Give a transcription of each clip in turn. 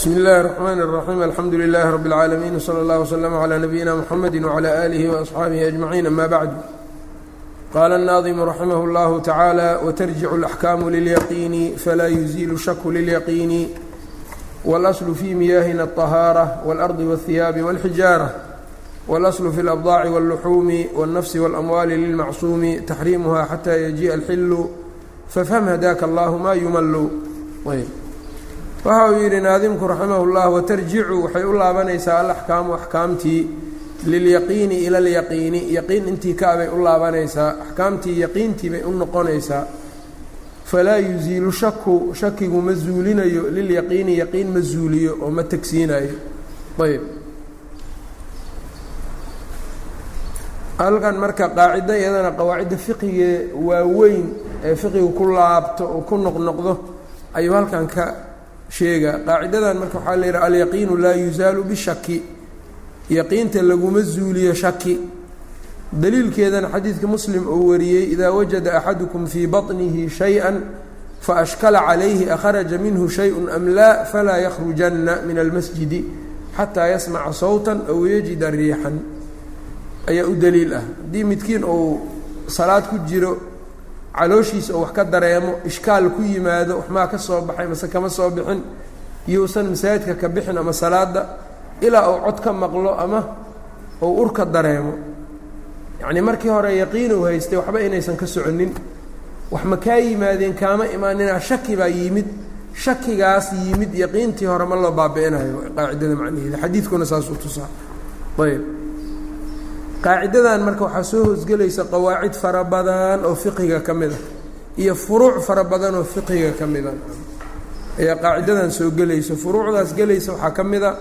bsmi اllahi الرحmn الرaxيim alxamdu لlah rb العaalamiin wslى اllah وslm عlى nabiyina mxamedi وعlى آlih وأصxaabihi أجmaعiin ama bعd qala الnaadimu raximah اllahu taعaalى wtarjic الأxkaamu lilyaqiini falaa yuziilu shaku lilyaqiini wاlasl fi miyahina الطahaarة wاlأrضi wالhiyaabi wاlxijaarة wاlasl fi اlأbضaaci wاlluxuumi wالnafsi wاlamwaali lilmacsuumi taxriimuha xata yajiءa اlxilu fafhm hadaka allah ma yumalu waxa uu yidhi naadimku raximah اllah watarjicu waxay u laabanaysaa alaxkaamu axkaamtii lilyaqiini ila alyaqiini yaqiin intii kaabay u laabanaysaa axkaamtii yaqiintii bay u noqonaysaa. Falaa yuziilu shaku shakigu ma zuulinayo lilyaqiini yaqiin ma zuuliyo oo ma tegsiinayo ayb. Halkan marka qaacido iyadana qawaacidda fiqigee waaweyn ee fiqigu ku laabto oo ku noqnoqdo ayuu halkan ka sheega. Qaacidadan marka waxaa la yidhaha alyaqiinu laa yusaalu bishaki yaqiinta laguma zuuliyo shaki daliilkeedana xadiidka muslim uu wariyey idaa wajada axadukum fii baطnihi shay-a faashkala calayhi akharaja minhu shayءu am laa falaa yakhrujanna min almasjidi xataa yasmaca sawta aw yajida riixan. Ayaa u daliil ah. Haddii midkiin uu salaad ku jiro calooshiisa oo wax ka dareemo ishkaal ku yimaado waxmaa ka soo baxay mase kama soo bixin iyousan masaajidka ka bixin ama salaada ilaa uu cod ka maqlo ama uu urka dareemo. Yacnii markii hore yaqiin uu haystay waxba inaysan ka soconin wax ma kaa yimaadeen kaama imaanina shaki baa yimid. Shakigaas yimid yaqiintii hore ma loo baabi'inayo qaacidada macnaheeda xadiidkuna saasuu tusaa. Ayb qaacidadan marka waxaa soo hoosgelaysa qawaacid fara badan oo fiqiga ka mid a iyo furuuc fara badan oo fiqiga ka mida ayaa qaacidadan soo gelaysa. Furuucdaas gelaysa waxaa ka mid a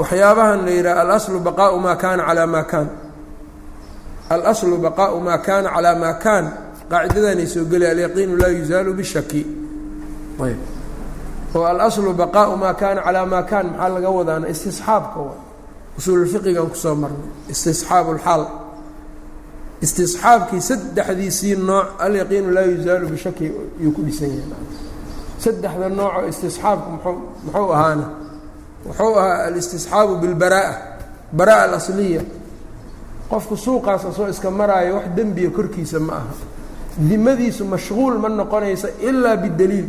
waxyaabahan la yidhaha alaslu baqaau maa kaana calaa maa kaan. Alaslu baqaau maa kaana calaa maa kaan. Qaacidadanay soo gelaya alyaqiinu laa yuzaalu bishaki ayb oo alaslu baqaau maa kaana calaa maa kaan maxaa laga wadaana istisxaabka wa. Usuululfiqigan ku soo marnay. Istisxaabu lxaal istisxaabkii saddexdiisii nooc alyaqiinu laa yuzaalu bishaki yuu ku dhisan yahay. Saddexda noocoo istisxaabku mxuu muxuu ahaana? Wuxuu ahaa alistisxaabu bilbaraa'a. Baraa alasliya. Qofku suuqaas asoo iska maraayo wax dembiya korkiisa ma aha. Dimadiisu mashquul ma noqonaysa ilaa bidaliil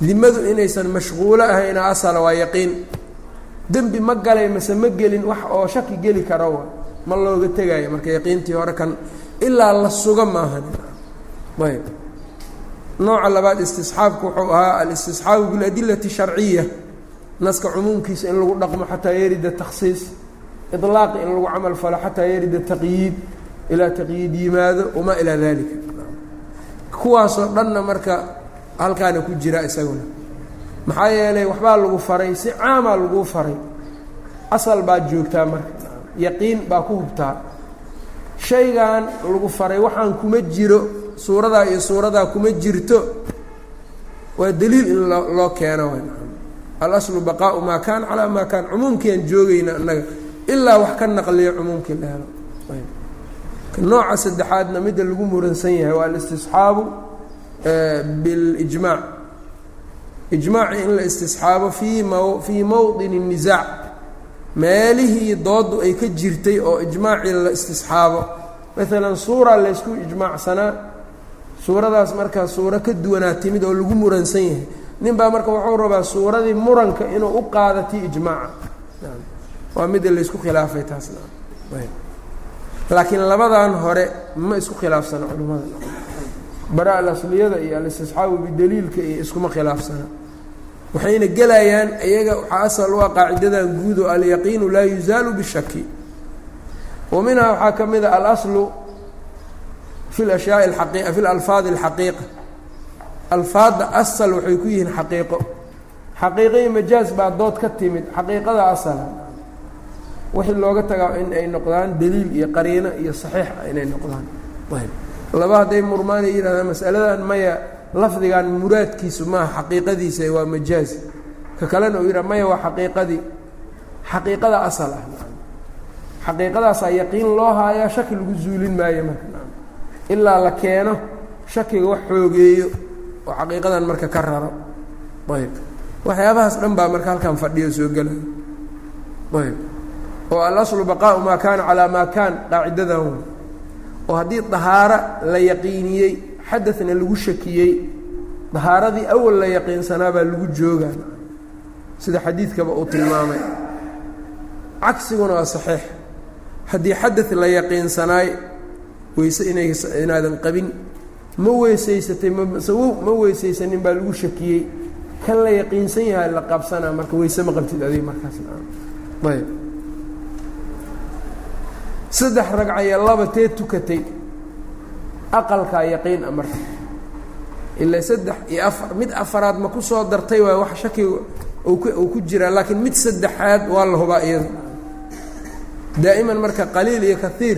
dimadu inaysan mashquulo ahayna asala waa yaqiin. Dembi ma galay mase ma gelin wax oo shaki geli kara ma looga tegaayo marka yaqiintii hore kan ilaa la suga maahan. Ayb. Nooca labaad istisxaabku wuxuu ahaa alistisxaabu biladilati sharciya naska cumuumkiisa in lagu dhaqmo xataa yarida takhsiis ilaaqi in lagu camal falo xataa yarida taqyiid. Ilaa taqyiid yimaado wamaa ilaa dalika kuwaasoo dhanna marka halkaana ku jira isaguna. Maxaa yeelay waxbaa lagu faray si caamaa laguu faray. Asal baad joogtaa marka. Yaqiin baa ku hubtaa. Shaygan lagu faray waxaan kuma jiro. Suuradaa iyo suuradaa kuma jirto. Waa daliil in loo loo keeno alaslu baqaau maa kaana calaa maa kaan. Cumuumkiiaan joogayna annaga. Ilaa wax ka naqliyo cumuumkii la helo. Nooca saddexaadna midda lagu muransan yahay waa alistisxaabu bilijmaac ijmaaci in la istisxaabo fii m fii mowdini الnisaac meelihii doodu ay ka jirtay oo ijmaacii la istisxaabo. Maalan suura laysku ijmaacsanaa suuradaas markaa suuro ka duwanaa timid oo lagu muransan yahay. Nin baa marka wuxuu rabaa suuradii muranka inuu u qaadatii ijmaaca. Waa midda laysku khilaafay taasna. Laakiin labadan hore ma isku khilaafsana culimmada bara alasliyada iyo alistisxaabu bidaliilka iyo iskuma khilaafsana. Waxayna gelayaan iyaga waxaa asal u ah qaacidadan guud oo alyaqiinu laa yuzaalu bishaki wa waxaa ka mid alaslu fi lashyaai aqi fi lalfaadi alxaqiiqa. Alfaadda asal waxay ku yihiin xaqiiqo. Xaqiiqo iyo baa dood ka timid xaqiiqada asala. Wixii looga tagaa in ay noqdaan daliil iyo qariino iyo saxiix inay noqdaan. Ayb laba hadday murmaan ay yidhahdaan masaladan maya lafdigan muraadkiisu maaha xaqiiqadiisa waa majaaz ka kalena uu yidhaha maya waa xaqiiqadii xaqiiqada asal ah xaqiiqadaasaa yaqiin loo haayaa shaki lagu zuulin maayo marka ilaa la keeno shakiga wax xoogeeyo oo xaqiiqadan marka ka raro. Ayb. Waxyaabahaas dhan baa marka halkan fadhiyo soo gelaya ayb. Oo alaslu baqaau maa kaana calaa maa kaan qaacidadan oo haddii dahaaro la yaqiiniyey xadadna lagu shakiyey dahaaradii awal la yaqiinsanaa baa lagu joogaa. Sida xadiidkaba uu tilmaamay. Cagsiguna waa saxiix. Haddii xadad la yaqiinsanaay weyse inay inaadan qabin. Ma weysaysatay msawow ma weysaysanin baa lagu shakiyey. Kan la yaqiinsan yahay la qabsanaa. Marka weyse ma qabtid adiga markaasna ayb saddex ragcayo laba tee tukatay aqalkaa yaqiin a marka ilaa saddex iyo afar mid afaraad ma ku soo dartay waa wax shakiga uu ku jiraa laakiin mid saddexaad waa la hubaa iyada daa'iman marka qaliil iyo kaiir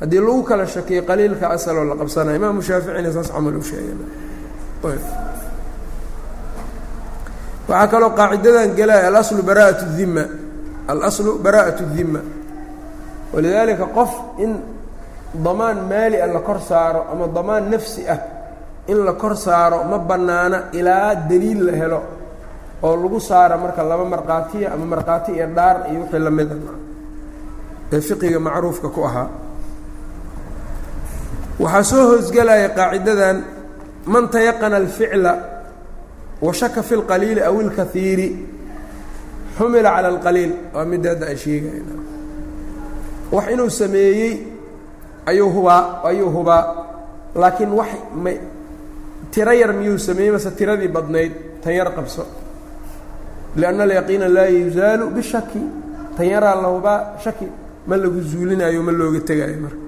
haddii lagu kala shakiyo qaliilka asaloo la qabsanaya imaamu shaaficina saas camal u sheegay waxaa kaloo qaacidadan gelaya alaslu bara'at الdima alaslu bara'aة الdima walidaalika qof in damaan maali ah la kor saaro ama damaan nafsi ah in la kor saaro ma bannaana ilaa deliil la helo oo lagu saara marka laba markhaatiya ama markhaati iyo dhaar iyo wixii lamida ee fiqiga macruufka ku ahaa waxaa soo hoosgelaya qaacidadan man tayaqana alficla wa shaka fi اlqaliili aw اlkaiiri xumila cala اlqaliil waa midda hadda aan sheegayna wax inuu sameeyey ayuu hubaa ayuu hubaa. Laakiin wax ma tiro yar miyuu sameeyey mase tiradii badnayd tan yar qabso. Lianna alyaqiina laa yuzaalu bishaki tan yaraa la hubaa shaki ma lagu zuulinayo ma looga tegaayo marka.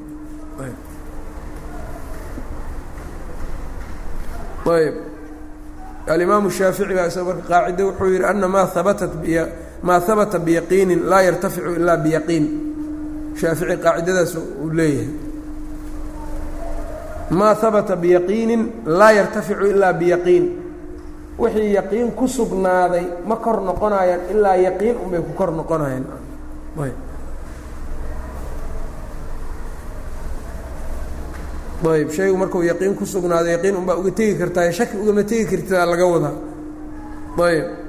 Ayb. Alimaamu shaafici baa isaga marka qaacide wuxuu yidhi ana maa habatat maa habata biyaqiinin laa yartaficu ilaa biyaqiin shaafici qaacidadaas uu leeyahay. Maa habata biyaqiinin laa yartaficu ilaa biyaqiin. Wixii yaqiin ku sugnaaday ma kor noqonayaan ilaa yaqiin unbay ku kor noqonayaan. Ayb. Shaygu markuu yaqiin ku sugnaado yaqiin unbaa uga tegi kartaa shaki ugama tegi kartaa laga wadaa. Ayb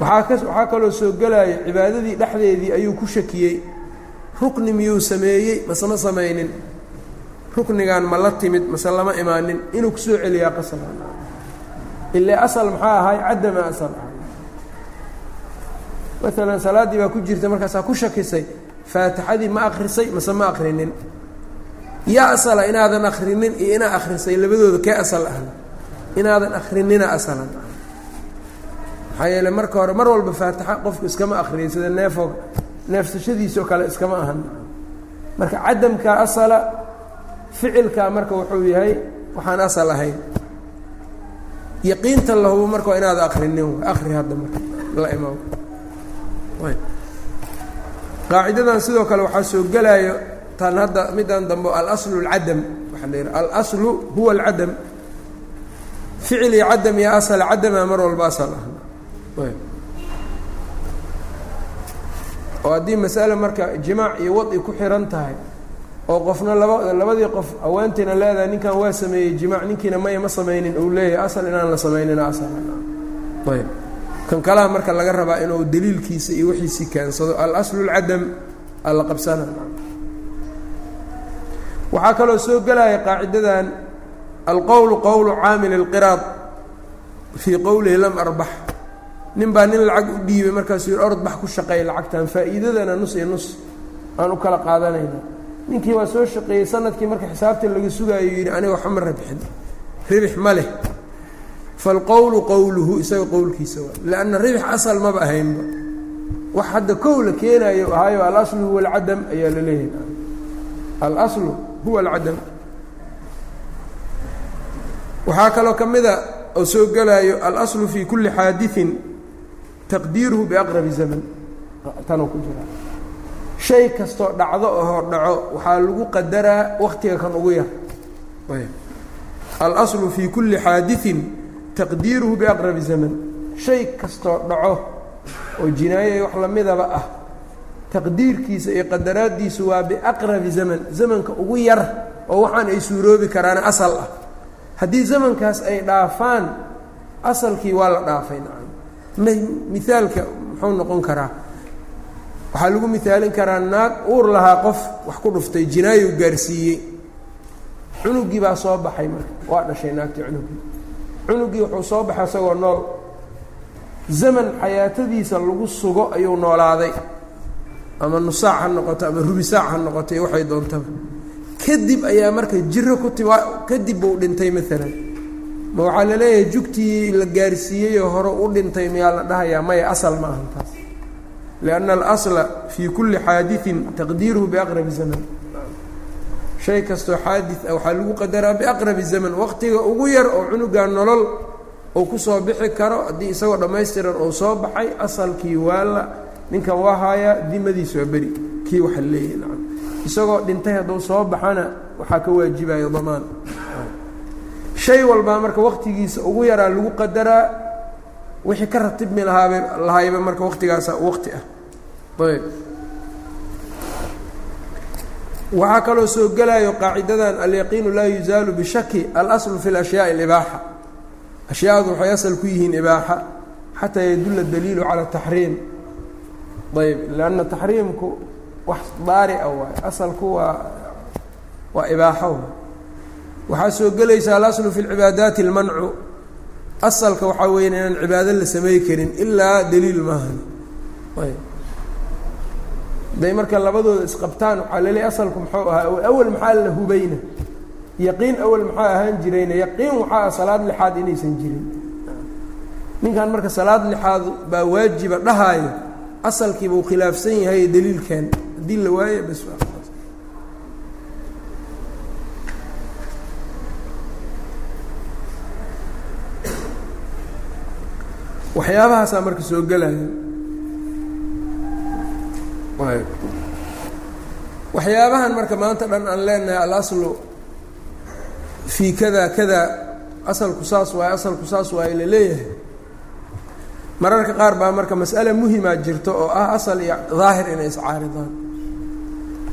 waxaa kaloo soo gelaya cibaadadii dhexdeedii ayuu ku shakiyey. Rukni miyuu sameeyey? Mase ma samaynin. Ruknigan ma la timid mase lama imaanin. Inuu ku soo celiyaa qasab. Ilaa asal maxaa ahay? Caddama asal ahay. Maalan salaaddii baa ku jirta markaasaa ku shakisay. Faatixadii ma akrisay mase ma akrinin yaa asala inaadan akrinin iyo inaa akrisay labadooda kee asal ahna inaadan akrinina asalan maxaa yeele marka hore mar walba faatixa qofku iskama akriyay sida neefoo neefsashadiisoo kale iskama ahan. Marka cadamka asala ficilkaa marka wuxuu yahay waxaan asal ahayn. Yaqiinta lahubo marka waa inaada akrinin akri hadda marka la imaam qaacidadan sidoo kale waxaa soo gelaayo tan hadda middan dambe alaslu اlcadam waxaa la alaslu huwa alcadam. Ficil iyo cadam iyo asal cadama mar walba asal ah oo haddii masale marka jimaac iyo wadi ku xihan tahay oo qofna laba labadii qof haweentiina leedahay ninkan waa sameeyey jimaac ninkiina maya ma samaynin uu leeyahay asal inaan la samaynina asal ayb. Kan kalaha marka laga rabaa inuu daliilkiisa iyo wixiisii keensado alaslu اlcadam alla qabsana waxaa kaloo soo gelaya qaacidadan alqowlu qowlu caamil اlqiraad fii qowlihi lam arbax nin baa nin lacag u dhiibay markaasuu yidhi orod bax ku shaqeey lacagtan faa'iidadana nus iyo nus aan u kala qaadanayna. Ninkii waa soo shaqeeyey sannadkii marka xisaabta laga sugaayo yidhi aniga waxba ma ribix ma leh. Falqowlu qowluhu isaga qowlkiisa waa lanna ribix asal maba ahaynba. Wax hadda kow la keenayo ahaayo alaslu huwa alcadam ayaa la leeyahay. Alaslu huwa alcadam. Waxaa kaloo ka mida oo soo gelaayo alaslu fi kulli xaadiثin taqdiiruhu biaqrabi zaman. Tanuu ku jira. Shay kastoo dhacdo oo hor dhaco waxaa lagu qadaraa waktiga kan ugu yar. Alaslu fi kulli xaadiثin taqdiiruhu biaqrabi zaman. Shay kastoo dhaco oo jinaaye wax lamidaba ah taqdiirkiisa iyo qadaraaddiisu waa biaqrabi zaman zamanka ugu yar oo waxaan ay suuroobi karaan asal ah. Haddii zamankaas ay dhaafaan asalkii waa la dhaafay nacam mihaalka muxuu noqon karaa waxaa lagu mihaalin karaa naag uur lahaa qof wax ku dhuftay jinaayo gaarsiiyey. Cunugii baa soo baxay marka waa dhashay naagtii cunugii. Cunugii wuxuu soo baxay isagoo nool. Zaman xayaatadiisa lagu sugo ayuu noolaaday. Ama nusaac ha noqoto ama rubisaac ha noqoto iyo waxay doontaba. Kadib ayaa marka jiro ku tima kadib buu dhintay maalan ma waxaa la leeyahay jugtii la gaarsiiyeyoo hore u dhintay miyaa la dhahayaa maya asal ma ahan taas. Lianna alasla fii kulli xaadiثin taqdiiruhu biaqrabi zaman. Shay kastoo xaadi ah waxaa lagu qadaraa biaqrabi zaman waqtiga ugu yar oo cunugaa nolol uu ku soo bixi karo haddii isagoo dhammaystiran uu soo baxay asalkii waa la ninkan waa haayaa dimadiis waa beri. Kii waxa leeyahy nacam. Isagoo dhintay hadduu soo baxana waxaa ka waajibayo damaan shay walbaa marka waqtigiisa ugu yaraa lagu qadaraa wixii ka ratibmi lahaaba lahayba marka waqtigaasa waqti ah. Ayb. Waxaa kaloo soo gelayo qaacidadan alyaqiinu laa yuzaalu bishaki alaslu fi اlashyaai اlibaaxa ashyaadu waxay asal ku yihiin ibaaxa xataa yadulla daliilu cala taxriim. Ayb. Lanna taxriimku wax daari a waay asalku waa waa ibaaxo waxaa soo gelaysa alaslu fi lcibaadaati اlmancu asalka waxaa weya inaan cibaado la samey karin ilaa daliil maahan. Ayb day marka labadooda isqabtaan waxaa laleeyahy asalku muxuu ahaa awal maxaa la hubayna? Yaqiin awal maxaa ahaan jirayna? Yaqiin waxaa ah salaad lixaad inaysan jirin. Ninkan marka salaad lixaad baa waajiba dhahaayo asalkiiba uu khilaafsan yahay daliilkan. Haddii la waayo bas waxyaabahaasaa marka soo gelaya waxyaabahan marka maanta dhan aan leenahay alaslu fii kada kada asalku saas waaye asalku saas waaye la leeyahay. Mararka qaar baa marka mas'ale muhimaa jirto oo ah asal iyo daahir inay iscaaridaan.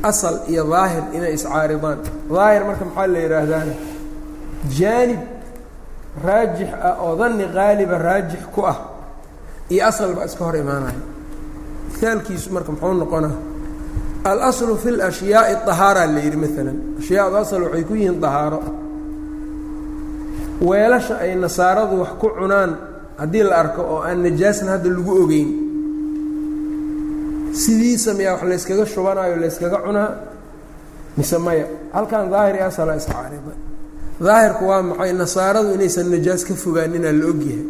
Asal iyo daahir inay iscaaridaan. Daahir marka maxaa la yidhaahdaana jaanib raajix ah oo danni qaaliba raajix ku ah iyo asal iska hor imaanaya. Mihaalkiisu marka muxuu noqonaa alaslu fi lashyaai ahaara la yidhi maalan ashyaadu asal waxay ku yihiin dahaaro. Weelasha ay nasaaradu wax ku cunaan haddii la arko oo aan najaasna hadda lagu ogeyn sidiisa miyaa wax layskaga shubanayo layskaga cunaa? Mise maya halkan daahir iyo asala iscaarida daahirku waa maxay? Nasaaradu inaysan najaas ka fogaaninaa la ogyahay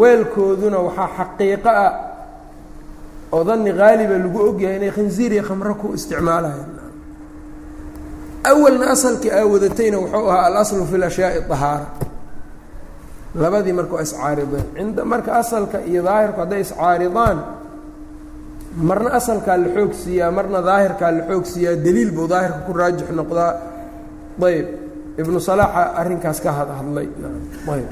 weelkooduna waxaa xaqiiqo ah oo danni qaaliba lagu ogyahay inay khinziir iyo khamro ku isticmaalayaan. Awalna asalkii aa wadatayna wuxuu ahaa alaslu fi lashyaai ahaara labadii marka waa iscaarideen marka asalka iyo daahirku hadday iscaaridaan marna asalkaa la xoog siiyaa marna daahirkaa la xoog siiyaa daliil buu daahirka ku raajix noqdaa. Ayb. Ibnu salaaxa arrinkaas ka had hadlay ayb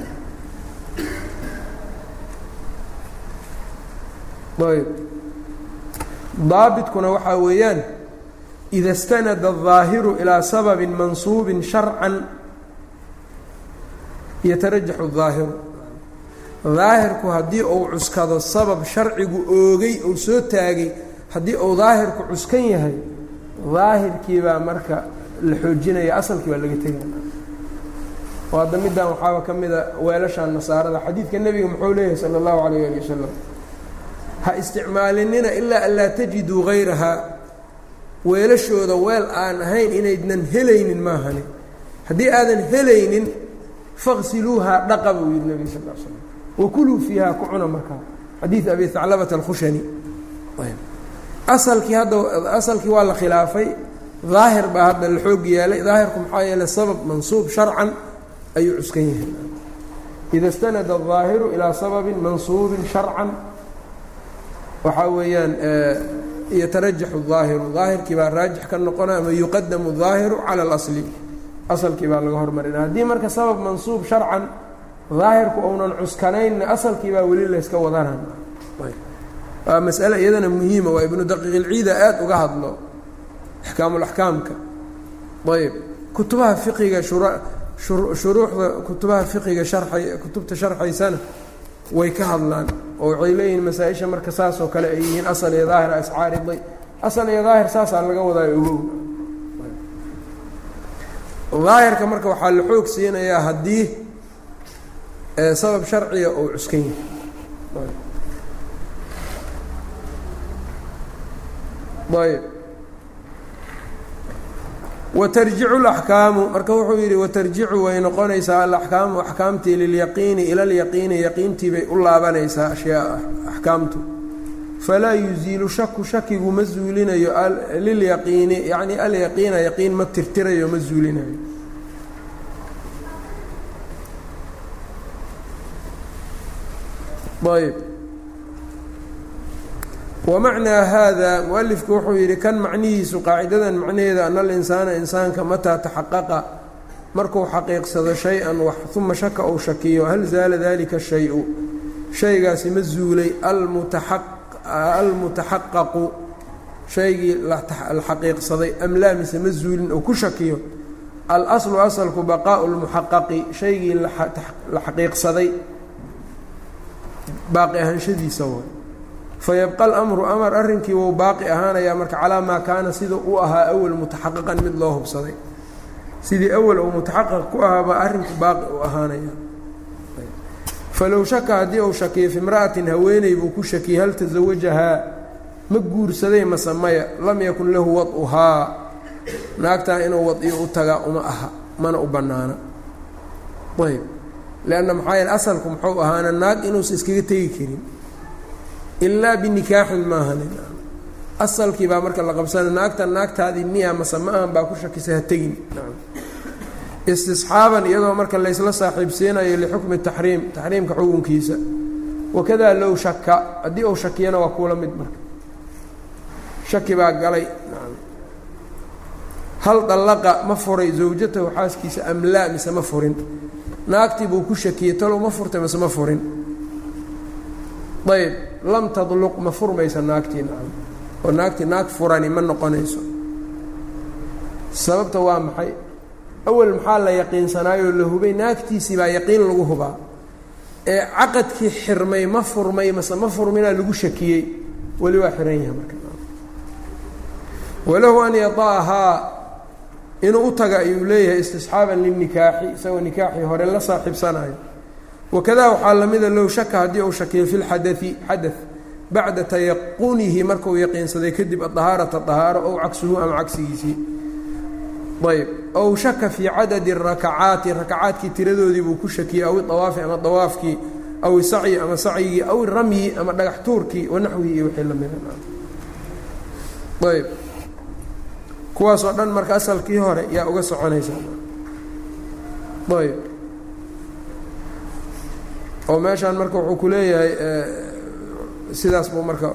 ayb daabitkuna waxaa weeyaan ida اstanada الظaahiru ilىa sababi mansuubi sharcan yatarajaxu الظaahiru daahirku haddii uu cuskado sabab sharcigu oogay ou soo taagay haddii uu daahirku cuskan yahay daahirkii baa marka la xoojinaya asalkii baa laga tegaya oo hadda middan waxaaba ka mida weelashaan nasaarada xadiidka nebiga muxuu leeyahay salى اllahu alayh ali wasalam ha isticmaalinina ilaa an laa tajiduu hayrahaa weelashooda weel aan ahayn inaydnan helaynin maahani haddii aadan helaynin faqsiluuhaa dhaqa buu yidhi nebiga sal l slam wakuluu fiihaa ku cuna markaa xadiid abi haclabata alkhushani asalkii hadda asalkii waa la khilaafay daahir baa hadda la xoog yeelay daahirku maxaa yeelay sabab mansuub sharcan ayuu cuskan yahay ida اstanada الظaahiru ilىa sababin mansuubin sharcan waxaa weeyaan eh, yatarajaxu aahiru daahirkii baa raajix ka noqona ama yuqadamu daahiru cala اlasli asalkii baa laga hormarina. Haddii marka sabab mansuub sharcan daahirku ounan cuskanaynna asalkii baa weli layska wadanaya waa masale iyadana muhiima waa ibnu daqiiqilciida aada uga hadlo axkaamulaxkaamka ayb. Kutubaha fiqiga shuruuxda kutubaha fiqiga kutubta sharxaysana way ka hadlaan oo waxay leeyihiin masaa-isha marka saas oo kale ay yihiin asal iyo daahir ascaariday asal iyo daahir saasaa laga wadaa ogow. Daahirka marka waxaa la xoog siinayaa haddii sabab sharciga uu cuskan yahay. Ayb watarjicu alaxkaamu. Marka wuxuu yidhi watarjicu way noqonaysaa alaxkaamu axkaamtii lilyaqiini ila lyaqiini yaqiintii bay u laabanaysaa ashyaa axkaamtu. Falaa yuziilu shaku shakigu ma zuulinayo lilyaqiini yacni alyaqiina yaqiin ma tirtirayo ma zuulinayo. Ayb wamacnaa haada mualifku wuxuu yidhi kan macnihiisu qaacidadan macnaheeda ana alinsaana insaanka mataa taxaqaqa markuu xaqiiqsado shay-an wax uma shaka uu shakiyo hal zaala dalika shay-u? Shaygaasi ma zuulay almutaxaqaqu. Shaygii la xaqiiqsaday am mise ma zuulin oo ku shakiyo? Alaslu asalku baqaau lmuxaqaqi shaygii la xaqiiqsaday. Baaqi ahaanshadiisa way fayabqa alamru amar arrinkii wuu baaqi ahaanayaa marka calaa maa kaana sida u ahaa awal mutaxaqiqan mid loo hubsaday sidii awal uu mutaxaqiq ku ahaabaa arrinku baaqi u ahaanaya falow shaka haddii uu shakiyo fi imra'atin haweeney buu ku shakiyey hal tasawajahaa ma guursaday mase maya lam yakun lahu wad'uhaa naagtaa inuu wadiyo u tagaa uma aha mana u bannaana ayb leanna maxaa yeele asalku muxuu ahaana naag inuusa iskaga tegi karin ilaa binikaaxin maahan asalkii baa marka la qabsana naagta naagtaadii miya mase ma ahan baa ku shakisay ha tegin istisxaaban iyadoo marka laysla saaxiibsiinayo lixukmi taxriim taxriimka xukunkiisa wakadaa low shaka haddii uu shakiyana waa kuula mid marka shaki baa galay hal dallaqa ma furay zawjatahu xaaskiisa am laa mise ma furin naagtii buu ku shakiyey talow ma furtay mise ma furin ayb lam tadluq ma furmaysa naagtii nacam oo naagtii naag furani ma noqonayso. Sababta waa maxay? Awal maxaa la yaqiinsanaayoo la hubay? Naagtiisii baa yaqiin lagu hubaa. Ee caqadkii xirmay ma furmay mase ma furminaa lagu shakiyey. Weli waa xiran yahay marka. Walahu an yada'ahaa inuu u taga ayuu leeyahay istisxaaban linikaaxi isagoo nikaaxii hore la saaxiibsanayo wakadaa waxaa lamida low shaka haddii uu shakiyo fi lxadai xada bacda tayaqunihi markuu yaqiinsaday kadib adahaarata dahaaro ow cagsuhu ama cagsigiisii ayb ow shaka fii cadadi rakacaati rakacaadkii tiradoodii buu ku shakiyey aw iawaafi ama dawaafkii aw isacyi ama sacyigii aw iramyi ama dhagax tuurkii wanaxwihi iyo wixii lamida ayb kuwaasoo dhan marka asalkii hore yaa uga soconaysaa ayb oo meeshaan marka wuxuu ku leeyahay sidaas buu marka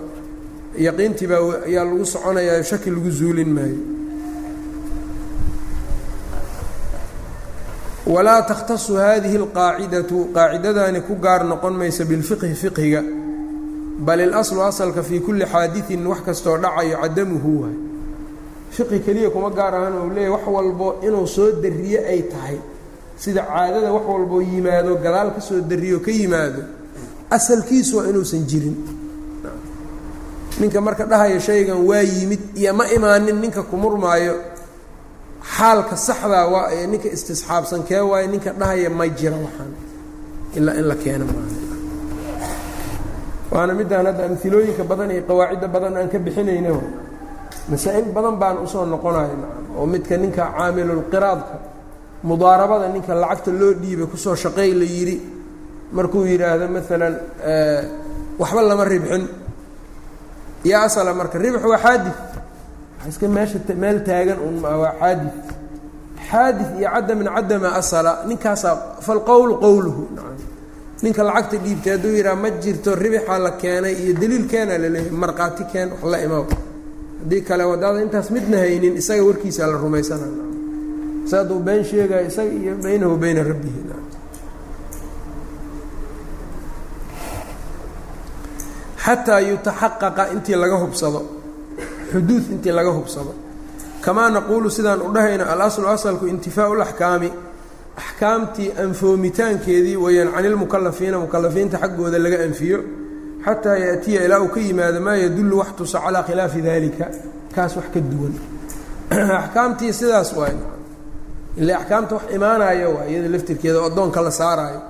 yaqiintii baa ayaa lagu soconayaa shaki lagu zuulin maayo. Walaa takhtasu hadihi اlqaacidatu qaacidadaani ku gaar noqon maysa bilfiqhi fiqhiga bal ilaslu asalka fii kulli xaadiثin wax kastoo dhacayo cadamuhu waay. Fiqhi keliya kuma gaar ahan ou leeyahy wax walbo inuu soo dariye ay tahay sida caadada wax walboo yimaado gadaal ka soo dariyo ka yimaado asalkiisu waa inuusan jirin. Ninka marka dhahaya shaygan waa yimid iyo ma imaanin ninka ku murmaayo xaalka saxdaa waa ee ninka istisxaabsan kee waayo ninka dhahaya ma jira waxaan. Ilaa in la keeno maaha waana midaan hadda amilooyinka badan iyo qawaacidda badan aan ka bixinayna masaa'il badan baan u soo noqonayo oo midka ninka caamilulqiraadka mudaarabada ninka lacagta loo dhiibay ku soo shaqeey la yidhi. Markuu yidhaahdo maalan waxba lama ribxin. Yaa asala marka ribx waa xaadid iska meesha meel taagan un waa xaadi xaadi iyo cadamin cadama asala ninkaasaa falqowlu qowluhu. Ninka lacagta dhiibtay hadduu yidhaha ma jirto ribixaa la keenay iyo daliil keenaa la leeyahay markhaati keen wax la imaw. Haddii kale wadaada intaas midna haynin isaga warkiisaa la rumaysana sa hadduu been sheegayo isaga iyo baynahu bayna rabbihi xataa yutaxaqaqa intii laga hubsado xuduud intii laga hubsado. Kamaa naquulu sidaan u dhahayno alaslu asalku intifaau laxkaami axkaamtii anfoomitaankeedii weeyaan cani lmukalafiina mukalafiinta xaggooda laga anfiyo xataa yaatiya ilaa uu ka yimaado maa yadullu wax tusa calaa khilaafi dalika kaas wax ka duwan. Axkaamtii sidaas waay ile axkaamta wax imaanaya waa iyada laftirkeeda oo addoonka la saaraayo.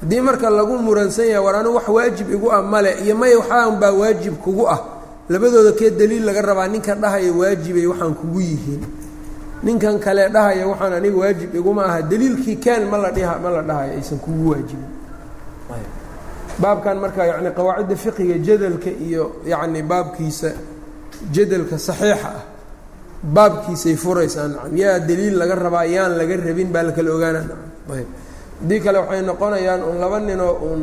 Haddii marka lagu muransan yahay war anigu wax waajib igu ah male iyo maya waxaan baa waajib kugu ah. Labadooda kee daliil laga rabaa? Ninka dhahaya waajibay waxaan kugu yihiin. Ninkan kale dhahaya waxaan aniga waajib iguma aha. Daliilkii keen ma la dhiha ma la dhahayo aysan kugu waajibin. Baabkan marka yani qawaacidda fiqiga jadalka iyo yacni baabkiisa jadalka saxiixa ah baabkiisay furaysaa nacam yaa daliil laga rabaa yaan laga rabin baa la kala ogaana nacam ayb haddii kale waxay noqonayaan un laba ninoo uun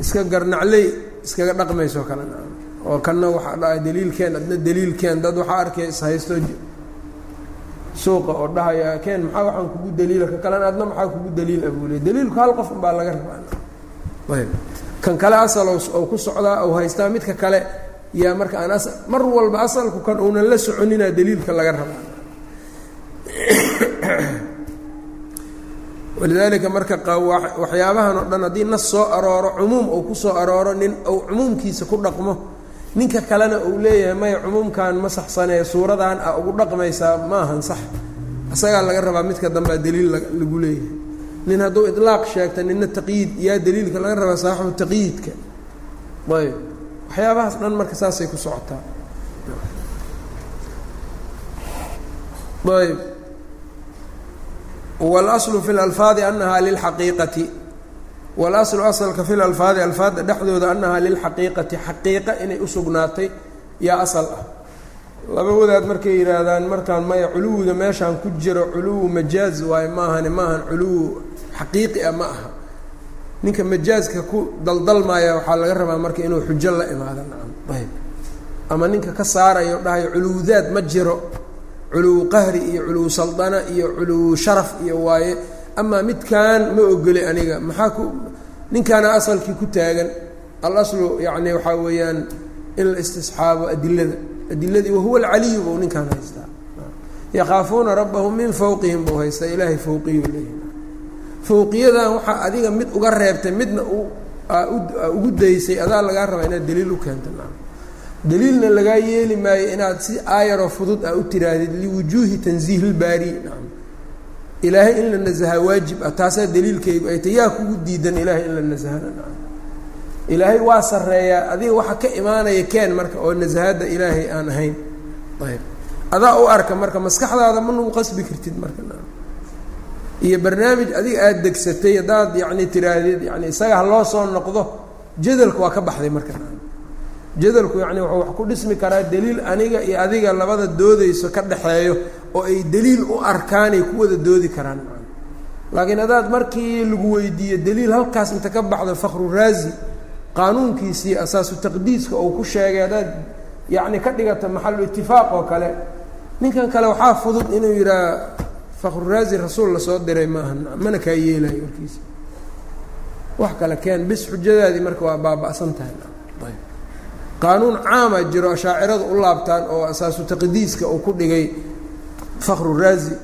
iska garnacley iskaga dhaqmayso kale. Nacam oo kanna waxaa dhahay daliilkeen adna daliilkeen dad waxaa arkay ishaysto suuqa oo dhahaya keen maxaa waxaan kugu daliila ka kalena adna maxaa kugu daliil abuule daliilku hal qof unbaa laga rabaa. Ayb kan kale asal oo ku socdaa ou haystaa midka kale yaa marka aan mar walba asalku kan uunan la soconinaa daliilka laga rabaa walidaalika marka waxyaabahan oo dhan haddii nas soo arooro cumuum uu ku soo arooro nin ou cumuumkiisa ku dhaqmo ninka kalena uu leeyahay maya cumuumkan ma saxsanee suuradan a ugu dhaqmaysaa ma ahan sax. Isagaa laga rabaa midka dambea daliil lagu leeyahay. Nin hadduu ilaaq sheegta nina taqyiid yaa daliilka laga rabaa saaxibu taqyiidka ayb waxyaabahaas dhan marka saasay ku socotaa ayb wاlأصlu fi اlalfaadi anaha lilxaqiiqati wاlaslu asalka fi lalfaadi alfaadda dhexdooda anahaa lilxaqiiqati xaqiiqa inay usugnaatay yaa asal ah laba wadaad markay yidhaahdaan markaan maya culuwiga meeshaan ku jiro culuwu majaaz waayo maahane maahan culuwu xaqiiqi ah ma aha ninka majaaska ku daldalmaya waxaa laga rabaa marka inuu xujo la imaado. Ayb ama ninka ka saarayo dhahayo culuwdaad ma jiro culuwu qahri iyo culuwu saldana iyo culuwu sharaf iyo waaye. Amaa midkan ma ogoli aniga maxaa ku ninkaana asalkii ku taagan. Alaslu yacni waxaa weeyaan in la istisxaabo adilada. Adiladii wahuwa alcaliyu buu ninkaan haystaa. Yakhaafuuna rabbahum min fawqihim buu haystaa ilaahay fawqiyu leeyahy fawqiyadan waxaa adiga mid uga reebtay midna ugu daysay adaa lagaa rabaa inaad daliil u keento daliilna lagaa yeeli maayo inaad si aayaroo fudud a u tiraahdid liwujuuhi tanziih ilbaari nacam. Ilaahay in la nasahaa waajib ah taasaa daliilkaygu ay tay yaa kugu diidan ilaahay in la nasahana ilaahay waa sarreeyaa adiga waxa ka imaanaya keen marka oo nasahaadda ilaahay aan ahayn. Ayb adaa u arka marka maskaxdaada ma nagu qasbi kartid marka iyo barnaamij adiga aada degsatay haddaad yacni tiraahdid yani isaga ha loo soo noqdo jadalka waa ka baxday marka. Jadalku yacni wuxuu wax ku dhismi karaa daliil aniga iyo adiga labada doodayso ka dhexeeyo oo ay daliil u arkaanay ku wada doodi karaan. Laakiin haddaad markii lagu weydiiyo daliil halkaas inta ka baxdo fakru raazi qaanuunkiisii asaasu taqdiiska uu ku sheegay haddaad yacni ka dhigata maxalu itifaaq oo kale ninkan kale waxaa fudud inuu yidhaha fakru raazi rasuul la soo diray maaha mana kaa yeelayo warkiisa. Wax kale keen bis xujadaadii marka waa baaba'san tahay. Qaanuun caama jiro ashaaciradu u laabtaan oo asaasu taqdiiska uu ku dhigay fakru raazi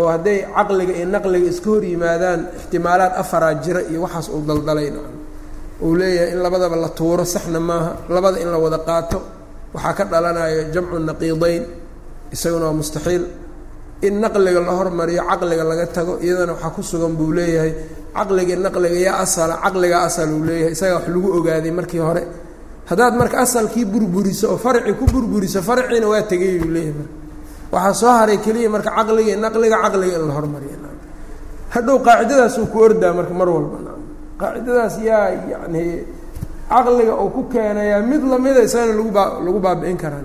oo hadday caqliga iyo naqliga iska hor yimaadaan ixtimaalaad afaraa jira iyo waxaas uu daldalay uu leeyahay in labadaba la tuuro saxna maaha labada in la wada qaato waxaa ka dhalanayo jamcu naqiidayn isaguna waa mustaxiil in naqliga la hormariyo caqliga laga tago iyadana waxaa ku sugan buu leeyahay caqliga naqliga yaa asala caqliga asal uu leeyahay. Isagaa wax lagu ogaaday markii hore. Haddaad marka asalkii burburiso oo farci ku burburiso farciina waa tegay buu leeyahay marka. Waxaa soo haray keliya marka caqliga naqliga caqliga in la hormariyo. Hadhow qaacidadaasuu ku ordaa marka mar walba. Qaacidadaas yaa yacni caqliga uu ku keenayaa mid lamida isagana lagu baa lagu baabi'in karaa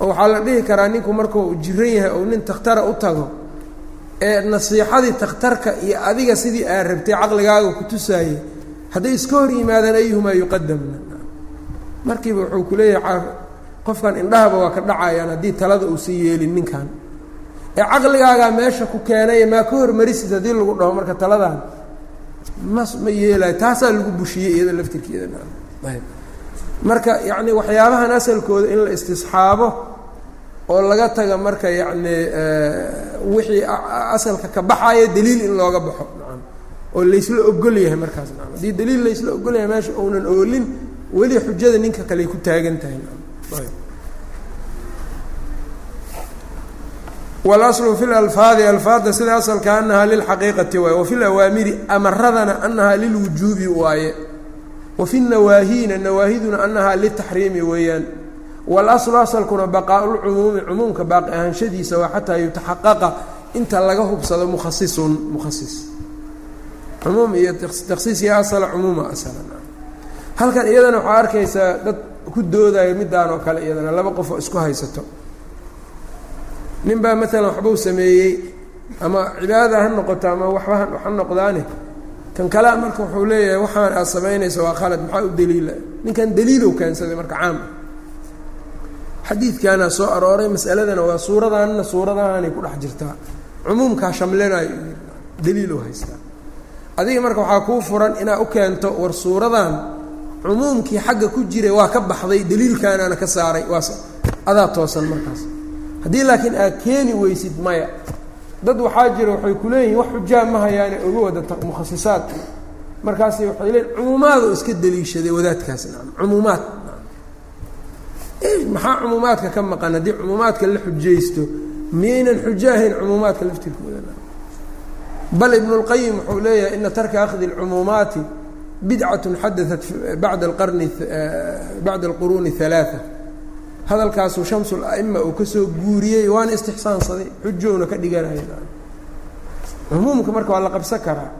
oo waxaa la dhihi karaa ninku markuu jiran yahay ou nin takhtara u tago ee nasiixadii takhtarka iyo adiga sidii aad rabtay caqligaaga ku tusaayey hadday iska hor yimaadaan ayuhumaa yuqadamna markiiba wuxuu ku leeyahay qofkan indhahaba waa ka dhacayaan haddii talada uusan yeelin ninkan. Ee caqligaagaa meesha ku keenay maa ka hormarisid haddii lagu dhaho marka taladan mas ma yeelayo taasaa lagu bushiyey iyada laftirkeeda. Ayb marka yacni waxyaabahan asalkooda in la istisxaabo oo laga taga marka yacni wixii asalka ka baxaya daliil in looga baxo nacam oo laysla ogol yahay markaas nacam. Haddii daliil laysla ogol yahay meesha uunan oolin weli xujada ninka kale ku taagan tahay nacam. Wاlaslu fi lalfaadi alfaadda sida asalka anahaa lilxaqiiqati waaye wafi lawaamiri amaradana anahaa lilwujuubi waaye wafi nawaahiina nawaahiduna anahaa litaxriimi weeyaan. Walaslu asalkuna baqaau lcumuumi cumuumka baaqi ahaanshadiisa waa xataa yutaxaqaqa inta laga hubsado mukhasisun mukhasis cumuum iyo takhsiis iyo asala cumuuma asala halkan iyadana waxaa arkaysaa dad ku doodaya midaan oo kale iyadana laba qof oo isku haysato. Nin baa maalan waxbuu sameeyey ama cibaadada ha noqoto ama waxba ha noqdaane kan kalea marka wuxuu leeyahay waxaan aad samaynaysa waa khalad maxaa u daliila? Ninkan daliilow keensaday marka caam. Xadiidkaana soo arooray masaladana waa suuradaanna suuradahanay ku dhex jirtaa cumuumkaa shamlinayo daliilow haystaa adiga marka waxaa kuu furan inaad u keento war suuradan cumuumkii xagga ku jiray waa ka baxday daliilkaanaana ka saaray. Waa adaa toosan markaas. Haddii laakiin aad keeni weysid maya dad waxaa jira waxay ku leeyihiin wax xujaa ma hayaane oga wada mukhasisaad markaasi waxay leeyiin cumuumaadoo iska daliishaday wadaadkaas nacam cumuumaad maxaa cumuumaadka ka maqan haddii cumuumaadka la xujaysto miyaynan xujo ahayn cumuumaadka laftirkooda bal ibnu اlqayim wuxuu leeyahay ina tarka akhdi اlcumuumaati bidcatun xadaثat bada qarni bacda alquruuni الثalaaثa hadalkaasuu shamsul a'ima uu ka soo guuriyey waana istixsaansaday xujowna ka dhiganaya. Cumuumka marka waa la qabsan karaa.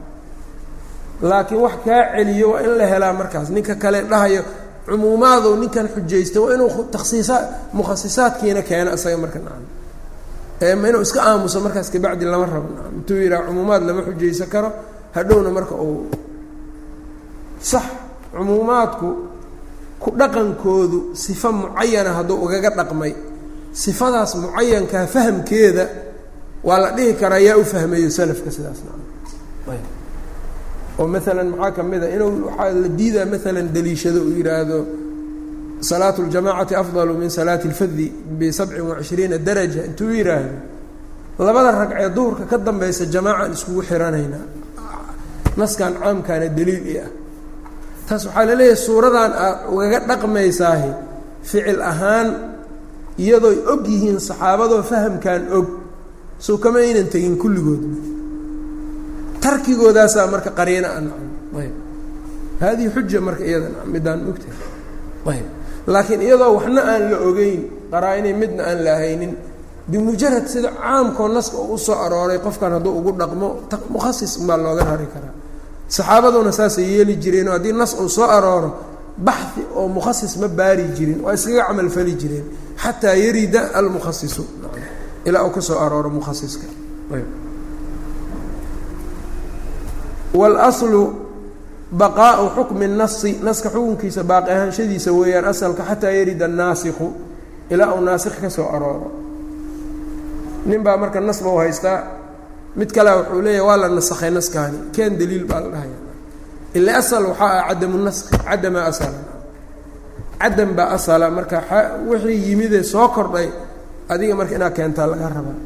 Laakiin wax kaa celiyo waa in la helaa markaas. Ninka kale dhahayo cumuumaadu ninkan xujaysta waa inuu taksiisaa mukhasisaadkiina keeno isaga marka nacam. Eema inuu iska aamuso markaas kabacdi lama rabo nacam. Intuu yidhaha cumuumaad lama xujaysan karo hadhowna marka uu sax cumuumaadku ku dhaqankoodu sifo mucayana hadduu ugaga dhaqmay sifadaas mucayankaa fahamkeeda waa la dhihi karaa yaa u fahmeeyo salafka sidaas nacam. Oo maalan maxaa ka mid a inuu waxaa la diidaa maalan daliishado uu yidhaahdo salaatu اljamacati afdalu min salaati اlfadi bisabcin wacishriina daraja. Intuu yidhaahdo labada ragcee duhurka ka dambaysa jamaacaan iskugu xiranaynaa. Naskan caamkaana daliil i ah taas waxaa la leeyahay suuradan aad ugaga dhaqmaysaahi ficil ahaan iyadooy og yihiin saxaabadoo fahamkan og sow kama aynan tegin kulligoodna tarkigoodaasaa marka qariina a nacam ayb haadihi xuja marka iyada nacam midaan ogtahay ayb laakiin iyadoo waxna aan la ogeyn qaraa-inay midna aan la haynin bimujarad sida caamkoo naska oo u soo arooray qofkan hadduu ugu dhaqmo mukhasis baa looga rari karaa saxaabaduna saasay yeeli jireenoo haddii nas uu soo arooro baxi oo mukhasis ma baari jirin waa iskaga camalfali jireen xataa yarida almukhasisu ilaa uu ka soo arooro mukhasiska wاlأصlu baqaau xukmi الnasi naska xukunkiisa baaqi ahaanshadiisa weeyaan asalka xataa yarida الnaasiku ilaa uu naasikh ka soo arooro nin baa marka nas ba u haystaa mid kalea wuxuu leeyahy waa la nasakhay naskaani. Keen daliil baa la dhahaya ila asal waxaa ah cadamu naski cadama asala. Cadam baa asala marka wixii yimidee soo kordhay adiga marka inaad keentaa laga rabaa.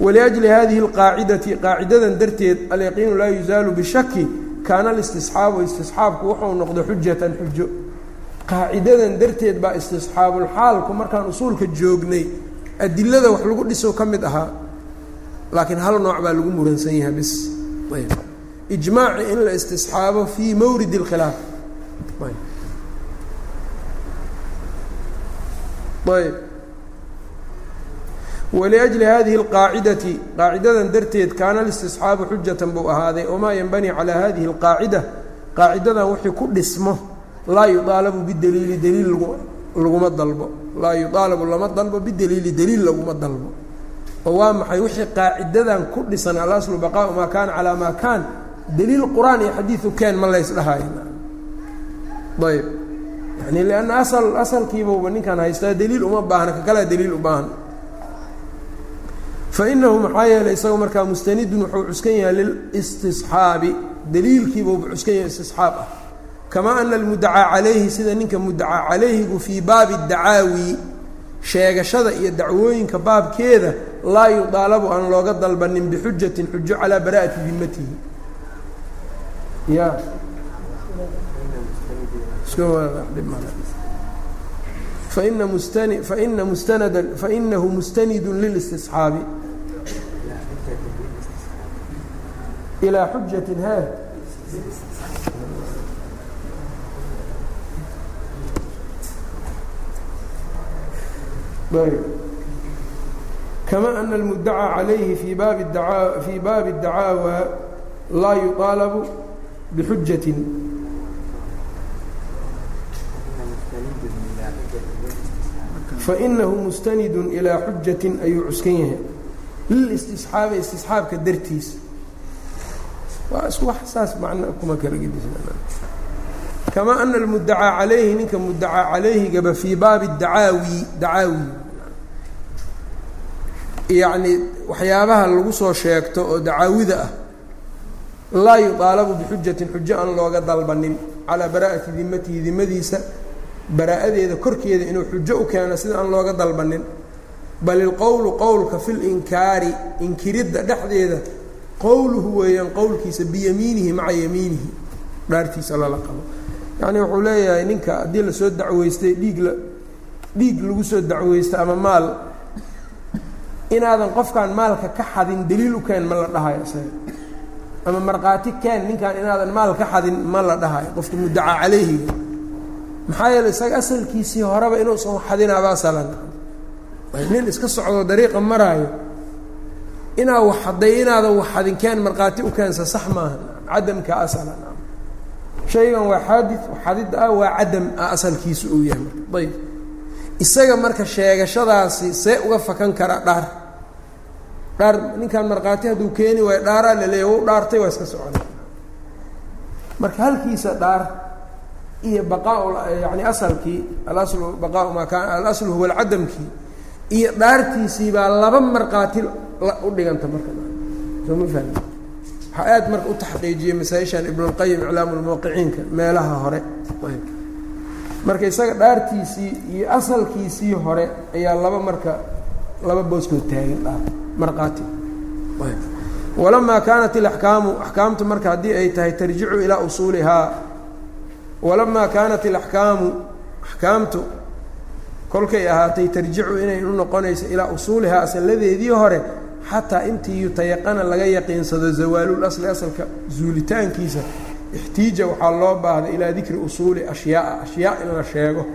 Waliajli hadihi اlqaacidati qaacidadan darteed alyaqiinu laa yuzaalu bishaki kaana alistisxaabu istisxaabku wuxuu noqdo xujatan xujo. Qaacidadan darteed baa istisxaabulxaalku markaan usuulka joognay adilada wax lagu dhiso ka mid ahaa laakiin hal nooc baa lagu muransan yahay bis ayb ijmaaci in la istisxaabo fii mawrid اlkhilaaf ayb wliأjli hadihi اlqaacidati qaacidadan darteed kaana اlistisxaabu xujatan buu ahaaday wamaa yanbanii calaa hadihi اlqaacida qaacidadan wixii ku dhismo laa yuaalabu bidaliili daliil laguma dalbo laa yuaalabu lama dalbo bidaliili daliil laguma dalbo oo waa maxay wixii qaacidadan ku dhisan alaslu baqaau maa kaana calaa maa kaan? Daliil qur'aan iyo xadiiu keen ma laysdhahay ayb yani lanna asal asalkiibauba ninkan haystaa daliil uma baahna ka kalea daliil u baahan. Fainahu maxaa yeelay isaga markaa mustanidun wuxuu cuskan yahay lilistisxaabi. Daliilkiibuuba cuskan yahay istisxaab ah. Kamaa ana almudacaa calayhi sida ninka mudacaa calayhigu fii baabi dacaawi sheegashada iyo dacwooyinka baabkeeda laa yudaalabu aan looga dalbanin bixujatin xujo calaa bara'ati dimatihi ya. Faina mustanada fainahu mustanidu lilistisxaabi ilaa xujatin ha kama ana almuddacaa calayhi fii baabi fii baabi dacaawaa laa yuqaalabu bixujatin fainahu mustanidun ilaa xujatin ayuu cuskan yahay lilistisxaabi istisxaabka dartiis waa is wax saas macna kuma kala gedisnakamaa ana almuddacaa calayhi ninka muddacaa calayhigaba fii baabi dacaawi dacaawi yacni waxyaabaha lagu soo sheegto oo dacaawida ah laa yuطaalabu bixujatin xujo aan looga dalbanin calaa bara'ati dimatihi dimadiisa baraa'adeeda korkeeda inuu xujo u keeno sida aan looga dalbanin. Bal ilqowlu qowlka fi linkaari inkiridda dhexdeeda qowluhu weeyaan qowlkiisa biyamiinihi maca yamiinihi dhaartiisa lala qabo. Yacni wuxuu leeyahay ninka haddii la soo dacweystay dhiig la dhiig lagu soo dacweysto ama maal inaadan qofkaan maalka ka xadin daliil u keen ma la dhahayo isaga ama markhaati keen ninkaan inaadan maal ka xadin ma la dhahayo qofka mudacaa calayhiga maxaa yeele isaga asalkiisii horeba inuusan xadinaaba asalan nin iska socdo dariiqa maraayo. Inaa wax hadday inaadan wax xadin keen markhaati u keensa sax maaha. Cadamka asalan shaygan waa xaadid xadidda ah waa cadam ah asalkiisu uu yahay. Ayb isaga marka sheegashadaasi see uga fakan kara dhaar dhaar ninkaan markhaati hadduu keeni waayo dhaaraa la leeya wau dhaartay waa iska socona marka halkiisa dhaar iyo baqaa yani asalkii alaslu baqaau maa kaana alaslu huwa alcadamkii iyo dhaartiisii baa laba markhaati u dhiganta marka. Soo ma fahmi? Waxaa aad marka u taxqiijiyey masaa-ishan ibnulqayim iclaamu lmuwaqiciinka meelaha hore. Marka isaga dhaartiisii iyo asalkiisii hore ayaa laba marka laba booskood taagan dhaar markhaati walamaa kaanat ilaxkaamu axkaamtu marka haddii ay tahay tarjicu ilaa usuulihaa walamaa kaanat ilaxkaamu axkaamtu kolkay ahaatay tarjicu inay u noqonayso ilaa usuulihaa asalladeedii hore xataa intii yutayaqana laga yaqiinsado zawaalul asli asalka zuulitaankiisa ixtiija waxaa loo baahday ilaa dikri usuuli ashyaaa ashyaa in la sheego.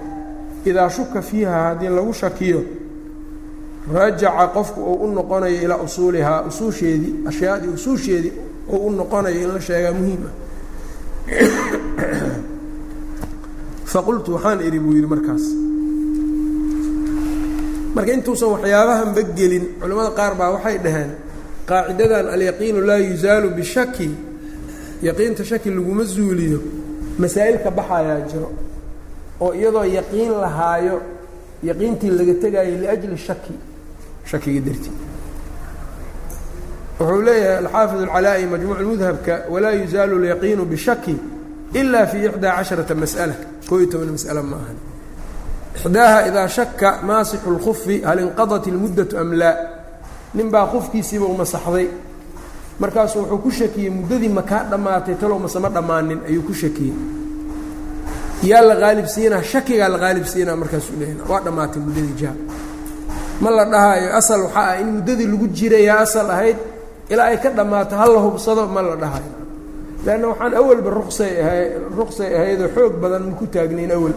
Idaa shuka fiiha haddii lagu shakiyo rajaca qofku uu u noqonayo ilaa usuulihaa usuusheedii ashyaadii usuusheedii uu u noqonayo in la sheegaa muhiim ah faqultu waxaan idhi buu yidhi markaas. Marka intuusan waxyaabahanba gelin culimmada qaar baa waxay dhaheen qaacidadan alyaqiinu laa yuzaalu bishaki yaqiinta shaki laguma zuuliyo masaa'il ka baxayaa jiro oo iyadoo yaqiin lahaayo yaqiintii laga tegaayo liajli shaki shakiga dartii. Wuxuu leeyahay alxaafid alcalaa'i majmuuc mudhabka walaa yuzaalu alyaqiinu bishaki ila fi ixdaa casharata mas'ala. Koo iyo toban mas'ala ma ixdaaha idaa shaka maasixu اlkufi hal inqadat اlmuddatu am laa? Nin baa qufkiisiiba u masaxday markaasuu wuxuu ku shakiyey muddadii makaa dhammaatay talow masema dhammaanin ayuu ku shakiyey. Yaa la qaalib siinaa shakigaa la qaalib siinaa markaasuu leeya waa dhammaatay muddadii jaha ma la dhahaayo asal waxaa ah in muddadii lagu jirayaa asal ahayd ilaa ay ka dhammaato ha la hubsado ma la dhahayo lanna waxaan awalba rusay ahay ruqsay ahaydoo xoog badan maku taagnayn awal.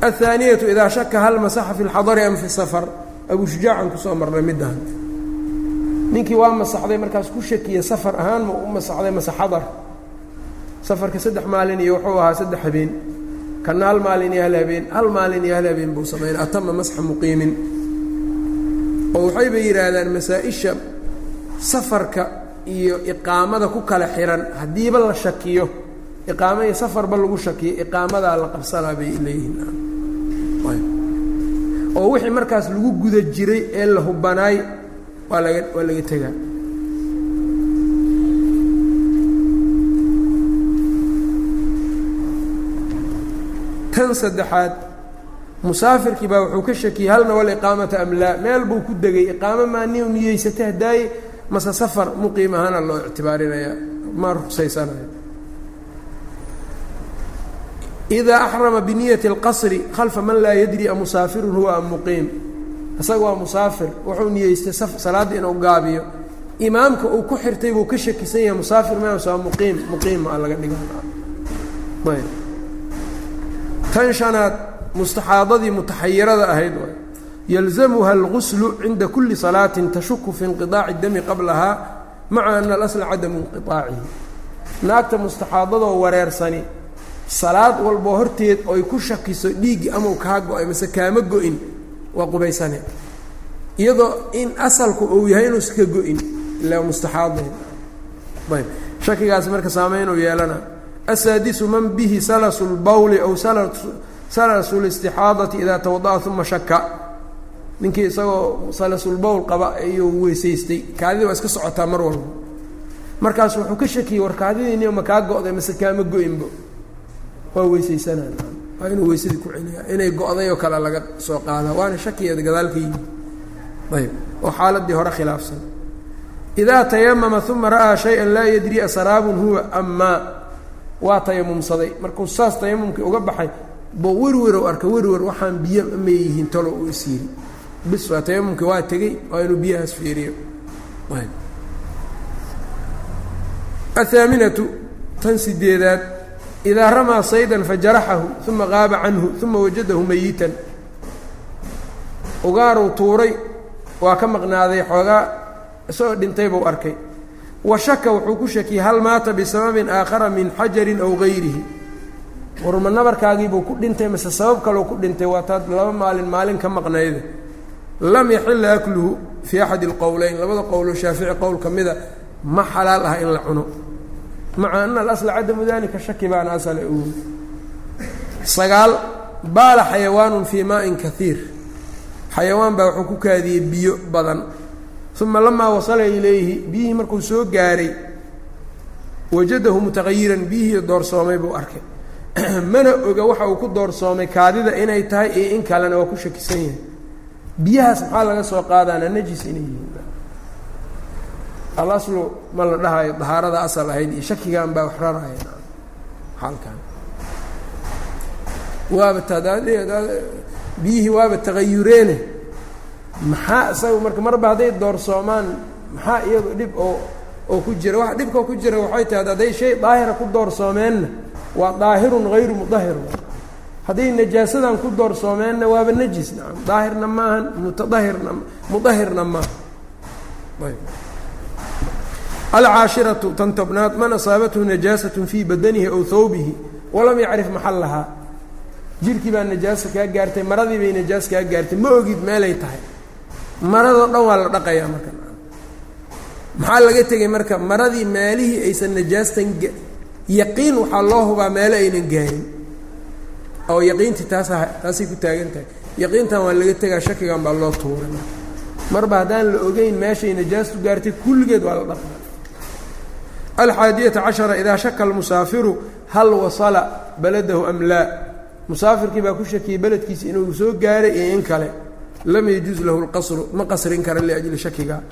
Athaaniyatu idaa shaka hal masaxa fi lxadari am fi safar abuu shujaacan ku soo marnay middahan ninkii waa masaxday markaas ku shakiya safar ahaan ma u masaxday mase safarka saddex maalin iyo wuxuu ahaa saddex habeen kana hal maalin iyo hal habeen hal maalin iyo hal habeen buu samaynay atama masxa muqiimin. Oo waxayba yidhaahdaan masaa-isha safarka iyo iqaamada ku kala xihan haddiiba la shakiyo iqaamo iyo safarba lagu shakiyo iqaamadaa la qabsanaa bay leeyihiin. Oo wixii markaas lagu guda jiray ee la hubanaay waa laga waa laga tegaa tan saddexaad musaafirkii baa wuxuu ka shakiyey hal iqaamata am laa? Meel buu ku degay iqaamo maa ni niyeysatay hadaaye mase safar muqiim ahaana loo ictibaarinaya ma ruqsaysanayo idaa axrama biniyati اlqasri khalfa man laa yadri a musaafirun huwa am muqiim? Isaga waa musaafir wuxuu niyeystay salaadda inuu gaabiyo. Imaamka uu ku xirtay buu ka shakisan yahay musaafir maas waa muqiim muqiima a laga dhiga tan shanaad mustaxaadadii mutaxayirada ahayd waay yalzamuha alguslu cinda kuli salaatin tashuku fi inqiطaaci dami qablahaa maca ana alasla cadamu inqiطaacihi naagta mustaxaadadoo wareersani salaad walboo horteed oy ku shakiso dhiiggi amau kaa go'ay mase kaama go-in waa qubaysane. Iyadoo in asalku uu yahay inuusa ka go-in ila mustaxaadayn ayb shakigaas marka saameynuu yeelana asaadisu man bihi salasu lbawli aw salasu listixaadati idaa tawada'a uma shaka ninkii isagoo salasulbowl qaba ayuu weysaystay kaadidii waa iska socotaa mar walba markaas wuxuu ka shakiyey war kaadidiini ma kaa go-day mase kaama go-inbo waa weysaysanaa waa inuu weysadii ku celiyaa inay go-day oo kale laga soo qaada waana shakigeeda gadaalka ayb oo xaaladii hore khilaafsan idaa tayamama uma ra'aa shay-an laa yadri asaraabun huwa am maa waa tayamumsaday. Markuu saas tayamumkii uga baxay bo werwerow arka werwer waxaan biyo ma talo uu is yiri. Bis waa tayamumkii waa tegey waa inuu biyahaas fiiriyo. Athaaminatu tan sideedaad idaa ramaa saydan fajaraxahu uma qaaba canhu uma wajadahu mayitan. Ugaaruu tuuray waa ka maqnaaday xoogaa isagoo dhintay buu arkay wa shaka wuxuu ku shakiyey hal maata bisababin aakhara min xajarin aw gayrihi? Warma nabarkaagiibuu ku dhintay mase sabab kaleu ku dhintay waa taad laba maalin maalin ka maqnayda lam yaxila akluhu fii axadi alqowleyn. Labada qowlo shaafici qowl ka mida ma xalaal ah in la cuno. Maca ana alasla cadamu dalika shaki baana asale ugu sagaal baala xayawaanun fii maain xayawaan baa wuxuu ku kaadiyey biyo badan uma lamaa wasala ilayhi biyihii markuu soo gaaray wajadahu mutaqayiran biyihii doorsoomay buu arkay mana oga waxa uu ku doorsoomay kaadida inay tahay iyo in kalena waa ku shakisan yahay biyahaas maxaa laga soo qaadaana najis inay yihiin alaslu ma la dhahayo dahaarada asal ahayd iyo shakigan baa wax raraya halkan waaba biyihii waaba tagayureene maxaa isaga marka marba hadday doorsoomaan maxaa iyadu dhib oo oo ku jira? Waxa dhibkao ku jira waxay tahay hadday shay daahira ku doorsoomeenna waa daahirun hayru mudahir hadday najaasadan ku doorsoomeenna waaba najis nacam daahirna maahan mutadahirna mudahirna maaha ayb. Alcaashiratu tan tobnaad man asaabathu najaasat fii badanihi aw hawbihi walam yacrif maxallahaa jirkii baa najaasa kaa gaartay maradii bay najaas kaa gaartay ma ogid meelay tahay maradoo dhan waa la dhaqayaa marka. Maxaa laga tegay marka maradii meelihii aysan najaastan yaqiin waxaa loo hubaa meelo aynan gaarin oo yaqiintii taasa taasay ku taagan tahay. Yaqiintan waa laga tegaa shakigan baa loo tuuray marba haddaan la ogeyn meeshay najaastu gaartay kulligeed waa la dhaqaa alxaadiyata cashara idaa shaka almusaafiru hal wasala baladahu am laa? Musaafirkii baa ku shakiyey beledkiisa inuu soo gaaray iyo in kale lam yajuuz lahu lqasru ma qasrin kara liajli shakiga.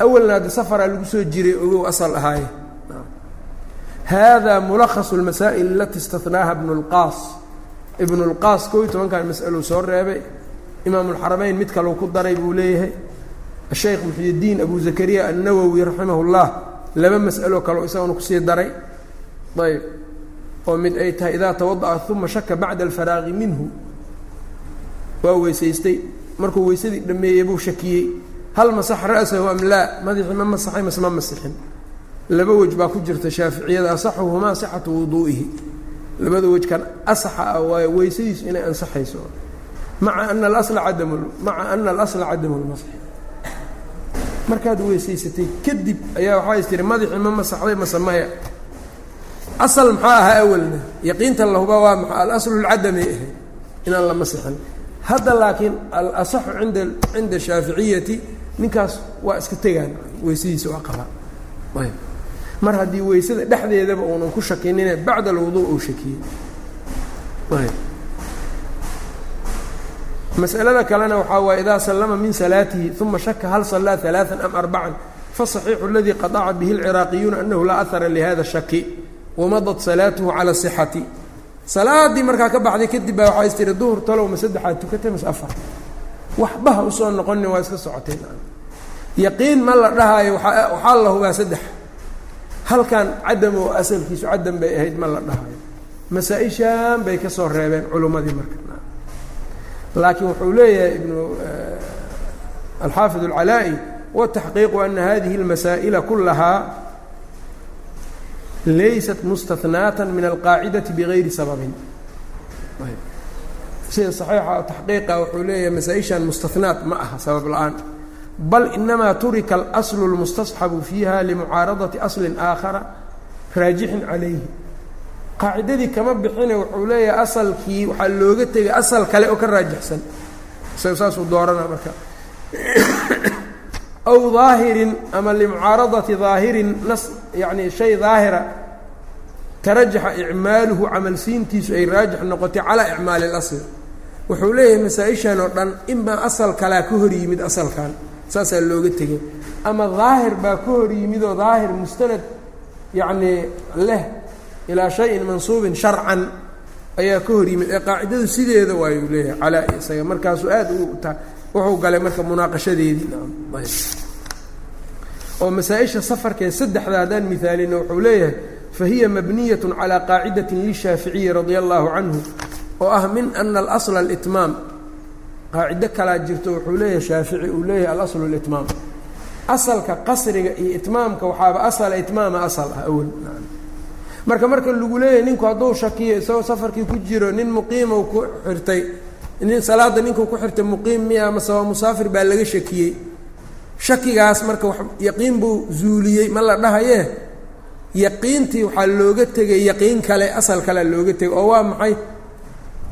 Awalna safaraa lagu soo jiray ogow asal ahaaye hada mulakhasu lmasaa'il alati istanaaha ibnu lqaas ibnu lqaas koo iyo tobankan mas'aluu soo reebay. Imaam ulxarameyn mid kaleu ku daray buu leeyahay. Asheykh muxyidiin abu zakariya annawowi raximah llah laba mas'alo kaleo isaguna ku sii daray. Ayb oo mid ay tahay idaa tawada'a uma shaka bacda alfaraaqi minhu. Waa weysaystay markuu weysadii dhameeyey buu shakiyey. Hal masax ra'sahu am laa? Madaxii ma masaxay mase ma masixin. Laba wej baa ku jirta shaaficiyada asaxuhumaa sixatu wuduu'ihi. Labada wejkan asaxa ah waayo weysadiisu inay ansaxayso. Maca ana alasla cadamu maca ana alasla cadamu lmasxi markaad weysaysatay kadib ayaa waxaa is tiri madaxii ma masaxday mase maya asal maxaa ahaa awalna? Yaqiintan lahuba waa maa alaslu lcadamay ahayd. Inaan la masixin hadda laakiin alasaxu inda cinda shaaficiyati ninkaas waa iska tegaan. Weysadiisa waa qabaa ayb. Mar haddii weysada dhexdeedaba uunan ku shakinine bacda alwuduu uu shakiyey ayb. Masalada kalena waxaa waaye idaa sallama min salaatihi uma shaka hal sallaa alaaan am arbacan fasaxiixu اladii qadaca bihi اlciraaqiyuuna anahu laa ahara lihada shaki wamadat salaatuhu cala sixati salaaddii markaa ka baxday kadib baa waxaa is tiri duhur talow ma saddexaad tukatay mase afar. Waxbaha u soo noqonin waa iska socoteen yaqiin ma la dhahaayo waxaa la hubaa saddex. Halkan cadam oo asalkiisu cadam bay ahayd ma la dhahaayo masaa-ishan bay ka soo reebeen culummadii marka. Laakiin wuxuu leeyahay ibnu alxaafid alcalaa'i wataxqiiqu ana hadihi اlmasaa'ila kulahaa laysat mustahnaata min alqaacidati bigayri sababin sida saxiixa taxqiiqa wuxuu leeyahay masaa-ishan mustahnaat ma aha sabab la'aan bal inamaa turika alaslu اlmustasxabu fiiha limucaaradati aslin aakhara raajixin calayhi qaacidadii kama bixine wuxuu leeyahay asalkii waxaa looga tegay asal kale oo ka raajixsan saasuu doorana marka aw daahirin ama limucaaradati daahirin nas yacni shay daahira tarajaxa icmaaluhu camalsiintiisu ay raajix noqotay calaa icmaali اlasl wuxuu leeyahay masaa-ishan oo dhan imaa asal kalaa ka hor yimid asalkan saasaa looga tegay ama daahir baa ka hor yimid oo daahir mustanad yacnii leh ilaa shayin mansuubin sharcan ayaa ka hor yimid ee qaacidadu sideeda waayuu leeyahay calaa isaga markaasuu aad wuxuu galay marka munaaqashadeedii. Oo masaa-isha safarkee saddexda haddaan mihaalina wuxuu leeyahay fa hiya mabniyat calaa qaacidatin lishaaficiyi radia allaahu canhu oo ah min ana alasla alitmaam qaacido kalaa jirto wuxuu leeyahay shaafici uu leeyahay alaslu litmaam asalka qasriga iyo itmaamka waxaaba asala itmaama asal ah awel marka marka lagu leeyahay ninku hadduu shakiyo isagoo safarkii ku jiro nin muqiima ku xirtay salaada ninkuu ku xirtay muqiim miya mase waa musaafir baa laga shakiyey. Shakigaas marka yaqiin buu zuuliyey ma la dhahayee yaqiintii waxaa looga tegay yaqiin kale asal kalea looga tegay oo waa maxay?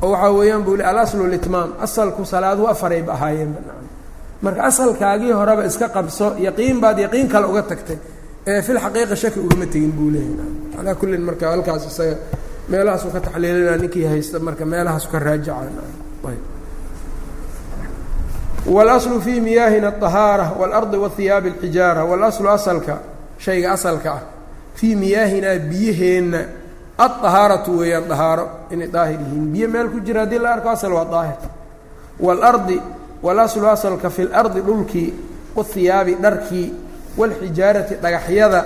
Oo waxaa weeyaan buu le alaslu litmaam asalku salaaduhu afarayba ahaayeenba marka asalkaagii horeba iska qabso yaqiin baad yaqiin kale uga tagtay. Ee fil xaqiiqa shaki ugama tegin buu leeyahy calaa kullin marka halkaas isaga meelahaasu ka taxliilinaa ninkii haysta marka meelahaasu ka raajaca wاlaslu fii miyaahina الطahaarة wاlardi wاhiyaabi اlxijaara wاlaslu asalka shayga asalka ah fii miyaahinaa biyaheenna aلطahaaratu weeyaan dahaaro inay daahir yihiin biyo meel ku jira haddii la arko asal waa daahir wاlardi walaslu asalka fi اlardi dhulkii wاhiyaabi dharkii wاlxijaarati dhagaxyada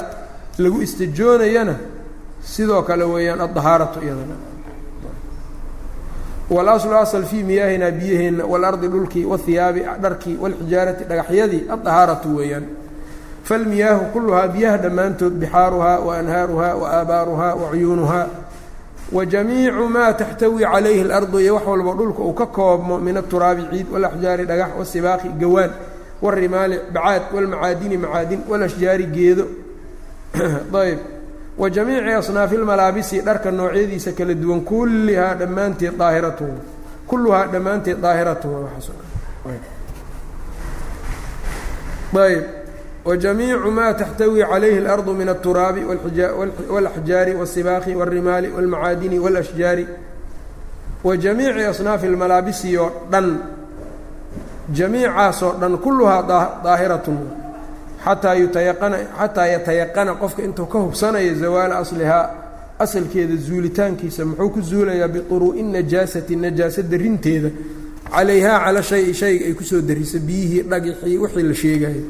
lagu istajoonayana sidoo kale weeyaan adahaaratu iyadana walaslu asal fii miyaahina biyaheenna walardi dhulkii wahiyaabi dharkii wاlxijaarati dhagaxyadii adahaaratu weeyaan. Falmiyaahu kuluhaa biyaha dhammaantood bixaaruhaa waanhaaruhaa waaabaaruhaa wacuyuunuhaa wajamiicu maa taxtawi calayhi اlardu iyo wax walba dhulka uu ka koobmo min aturaabi ciid walaxjaari dhagax wasibaaqi gawaan warimaali bacaad walmacaadini macaadin walashjaari geedo. Ayb wa jamiici asnaafi lmalaabisi dharka noocyadiisa kala duwan kullihaa dhammaanteed daahiratun kulluhaa dhammaanteed daahiratun ayb wa jamiicu maa taxtawi calayhi اlardu min aلturaabi wاlaxjaari wاsibaaqi wاrimaali wاlmacaadini wاlashjaari wa jamiici asnaafi اlmalaabisi oo dhan jamiicaasoo dhan kulluhaa daahiratun xataa yutayaqana xataa yatayaqana qofka intuu ka hubsanayo zawaala aslihaa asalkeeda zuulitaankiisa muxuu ku zuulayaa biطuruu'i najaasati najaasa darinteeda calayhaa cala shayi shayga ay kusoo darisay biyihii dhagixii wixii la sheegayo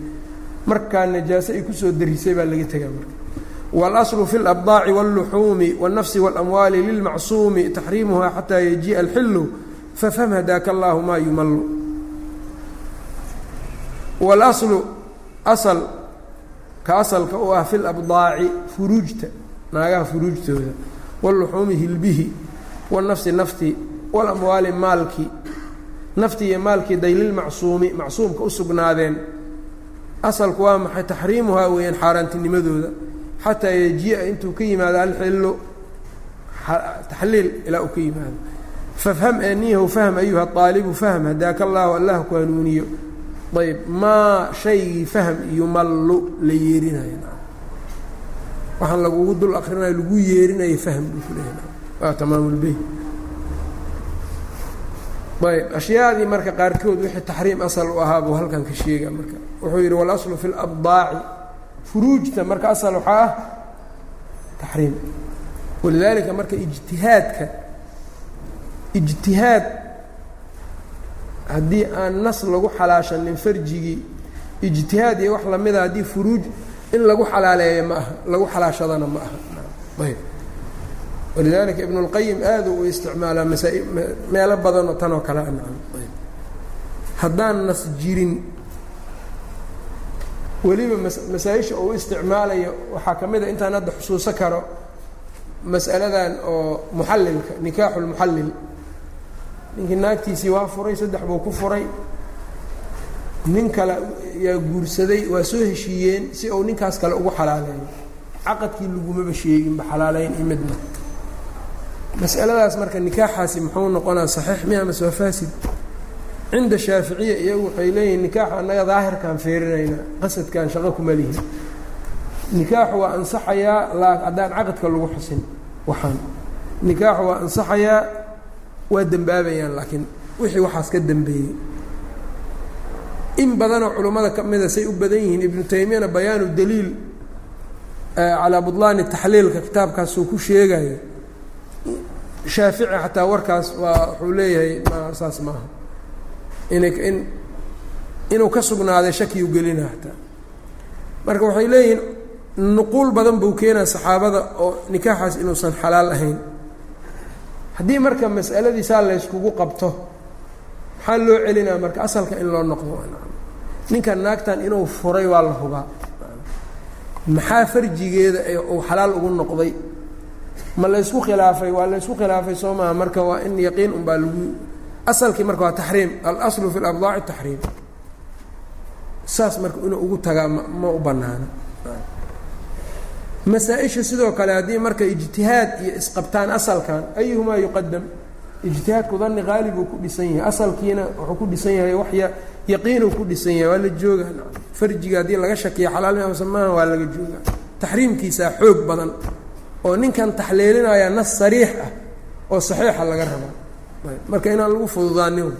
markaa najaase ay kusoo darisay baa laga tegaa marka wاlaslu fi اlabdaaci wاlluxuumi wالnafsi wاlamwaali lilmacsuumi taxriimuhaa xataa yajii'a alxilu fafham hadaaka allahu maa yumallu wاlaslu asal ka asalka u ah fi labdaaci furuujta naagaha furuujtooda wاlluxuumi hilbihi wاnafsi nafti walamwaali maalkii nafti iyo maalkii daylilmacsuumi macsuumka u sugnaadeen. Asalku waa maxay? Taxriimuhaa weeyaan xaaraantinimadooda. Xataa yajii'a intuu ka yimaado alxillu taxliil ilaa uu ka yimaado. Fafham aniyahu fahm ayuha aalibu fahm hadaaka allahu allah ku hanuuniyo ayb maa shaygii fahm yumallu la yeerinayo. Waxaan lagugu dul akrinayo lagu yeerinayo fahm buu ku leeyahay. Waa tamaamulbey ayb ashyaadii marka qaarkood wixii taxriim asal u ahaa buu halkan ka sheega marka. Wuxuu yidhi walaslu fi labdaaci furuujta marka asal waxaa ah taxriim. Walidaalika marka ijtihaadka ijtihaad haddii aan nas lagu xalaashanin farjigii ijtihaad iyo wax lamida haddii furuuj in lagu xalaaleeyo ma aha lagu xalaashadana ma aha. Ayb walidaalika ibn اlqayim aad u isticmaalaa meelo badanoo tanoo kale. Ayb haddaan nas jirin weliba masaa-isha uu isticmaalayo waxaa ka mid a intaan hadda xusuuso karo mas'aladan oo muxallilka nikaaxu lmuxallil ninkii naagtiisii waa furay saddex buu ku furay. Nin kale yaa guursaday waa soo heshiiyeen si uu ninkaas kale ugu xalaaleeyo caqadkii lagumaba sheeginba xalaaleyn iyo midna. Mas'aladaas marka nikaaxaasi muxuu noqonaa saxiix miya mase waa faasid? Cinda shaaficiya iyagu waxay leeyihiin nikaaxa annaga daahirkaan feerinaynaa qasadkaan shaqo kuma lihin. Nikaaxu waa ansaxayaa laa haddaan caqadka lagu xusin waxaan. Nikaaxu waa ansaxayaa waa dembaabayaan laakiin wixii waxaas ka dembeeyey in badanoo culummada ka mida say u badan yihiin ibnu taymiyana bayaanu daliil calaa budlaani taxliilka kitaabkaasuu ku sheegayo shaafici xataa warkaas waa wuxuu leeyahay ma saas maaha ina in inuu ka sugnaaday shakiyu gelina hataa marka waxay leeyihiin nuquul badan buu keenaa saxaabada oo nikaaxaas inuusan xalaal ahayn haddii marka mas'aladii saa layskugu qabto maxaa loo celinaa marka asalka in loo noqdo? Ninka naagtan inuu furay waa la hubaa. Maxaa farjigeeda uu xalaal ugu noqday? Ma laysku khilaafay? Waa laysku khilaafay soo maaha? Marka waa in yaqiin unbaa lagu asalkii marka waa taxriim. Alaslu fi labdaaci taxriim. Saas marka inuu ugu tagaa ma ma u bannaano masaa-isha sidoo kale haddii marka ijtihaad iyo isqabtaan asalkan ayuhumaa yuqadam ijtihaadku danni qaali buu ku dhisan yahay asalkiina wuxuu ku dhisan yahay waxya yaqiinuu ku dhisan yahay waa la jooga farjiga haddii laga shakiya xalaal mase maaha waa laga jooga taxriimkiisaa xoog badan oo ninkan taxliilinaya nas sariix ah oo saxiixa laga rabaa marka inaan lagu fududaanin.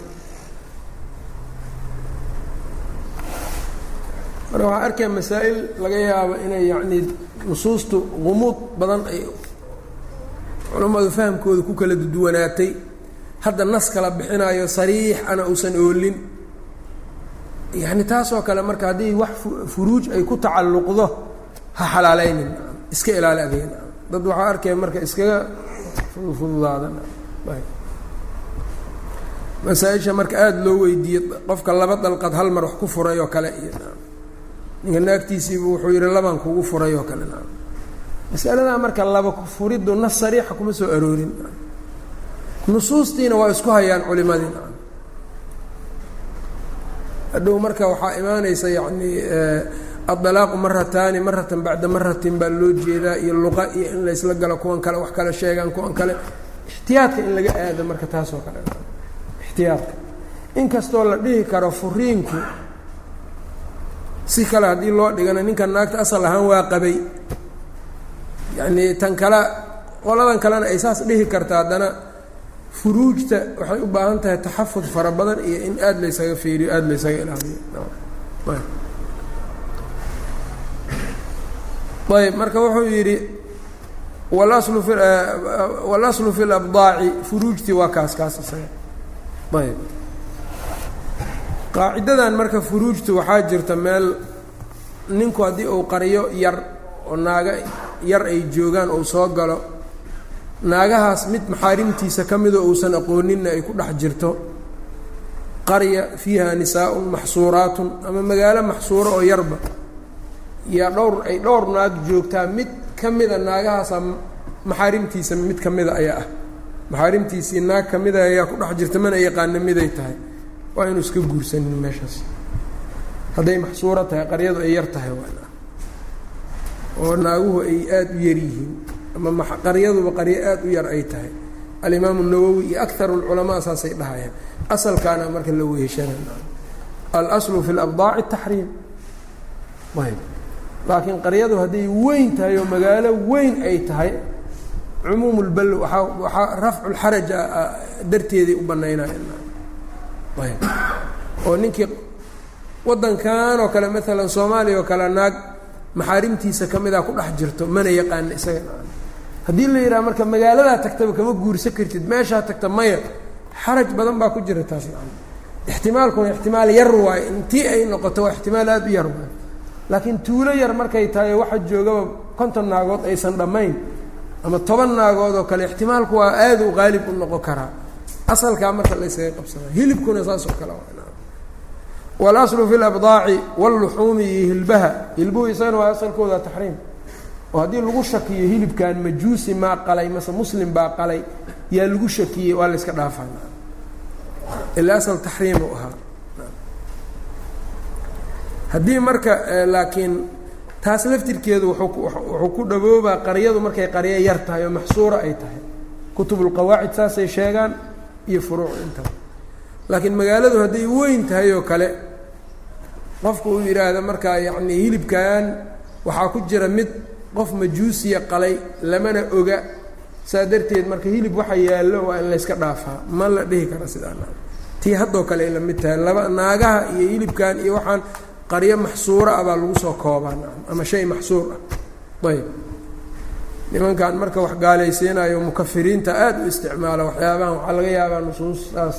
Marka waxaa arkaya masaa'il laga yaabo inay yacnii nusuustu gumuud badan ay culammadu fahamkooda ku kala duwanaatay. Hadda nas kala bixinayo sariix ana uusan oolin. Yacni taasoo kale marka haddii wax furuuj ay ku tacalluqdo ha xalaalaynin. Iska ilaali adeeg dad waxaa arkaya marka iskaga fududaada. Masaa-isha marka aada loo weydiiyey qofka laba dalqad hal mar wax ku furay oo kale iyo naagtiisiibu wuxuu yidhi labaan kugu furay oo kale. Masaladaa marka laba furiddu nas sariixa kuma soo aroorin. Nusuustiina waa isku hayaan culimadii hadhow marka waxaa imaanaysa yacni addalaaqu marataani maratan bacda maratin baa loo jeedaa iyo luqa iyo in laysla galo kuwan kale wax kale sheegaan kuwan kale. Ixtiyaadka in laga aado marka taasoo kale. Ixtiyaadka. Inkastoo la dhihi karo furiinku si kale haddii loo dhigana ninka naagta asal ahaan waa qabay yacnii tan kale qoladan kalena ay saas dhihi karta haddana furuujta waxay u baahan tahay taxafud fara badan iyo in aada laysaga fiiriyo aada laysaga ilaaliyo ayb marka wuxuu yidhi walaslu fi walaslu fi labdaaci furuujtii waa kaas kaas isaga. Ayb qaacidadan marka furuujtu waxaa jirta meel ninku haddii uu qariyo yar oo naaga yar ay joogaan uu soo galo naagahaas mid maxaarimtiisa ka midoo uusan aqooninna ay ku dhex jirto. Qarya fiiha nisaa-un maxsuuraatun ama magaalo maxsuuro oo yarba. Yaa dhowr ay dhowr naag joogtaa mid ka mida naagahaasaa maxaarimtiisa mid ka mida ayaa ah. Maxaarimtiisii naag ka mida ayaa ku dhex jirta mana yaqaana miday tahay waa inu iska guursanin meeshaas. Hadday maxsuuro tahay qaryadu ay yar tahay oo naaguhu ay aada u yar yihiin. Ama qaryaduba qaryo aada u yar ay tahay. Alimaamu nawowi iyo akaru lculamaa saasay dhahayaan asalkaana marka la weheshana alaslu fi labdaaci taxriim ayb laakiin qaryadu hadday weyn tahay oo magaalo weyn ay tahay cumuum lbal waaa waxaa rafcu lxaraj darteeday u banaynayaan ayb oo ninkii waddankan oo kale maalan soomaaliya oo kale naag maxaarimtiisa ka mida ku dhex jirto mana yaqaana isaga. Haddii la yidhaha marka magaaladaa tagtaba kama guursan kartid meeshaa tagta maya xaraj badan baa ku jira taas ixtimaalkuna ixtimaal yar waayo intii ay noqoto waa ixtimaal aada u yar waayo laakiin tuulo yar markay tahay waxa joogaba konton naagood aysan dhammayn ama toban naagood oo kale ixtimaalku waa aada u qaalib u noqon karaa asalkaa marka la ysaga qabsana hilibkuna saas oo kale walaslu fi labdaaci wاlluxuumi iyo hilbaha. Hilbuhu isagana waa asalkooda taxriim. Oo haddii lagu shakiyo hilibkan majuusi maa qalay mase muslim baa qalay yaa lagu shakiyey waa la yska dhaafaa. Ila asal taxriim u ahaa. Haddii marka laakiin taas laftirkeedu wuxuu ku dhaboobaa qaryadu markay qaryo yar tahay oo maxsuura ay tahay. Kutubulqawaacid saasay sheegaan iyo furuuc intaba laakiin magaaladu hadday weyn tahay oo kale qofku uu yidhaahdo markaa yacnii hilibkan waxaa ku jira mid qof majuusiya qalay lamana oga. Saa darteed marka hilib waxa yaallo waa in layska dhaafaa ma la dhihi kara sidaa tii haddoo kale ay la mid tahay laba naagaha iyo hilibkan iyo waxaan qaryo maxsuura ah baa lagu soo koobaa ama shay maxsuur ah. Ayb nimankan marka wax gaalaysiinayo mukafiriinta aada u isticmaala waxyaabahan waxaa laga yaabaa nusuustaas.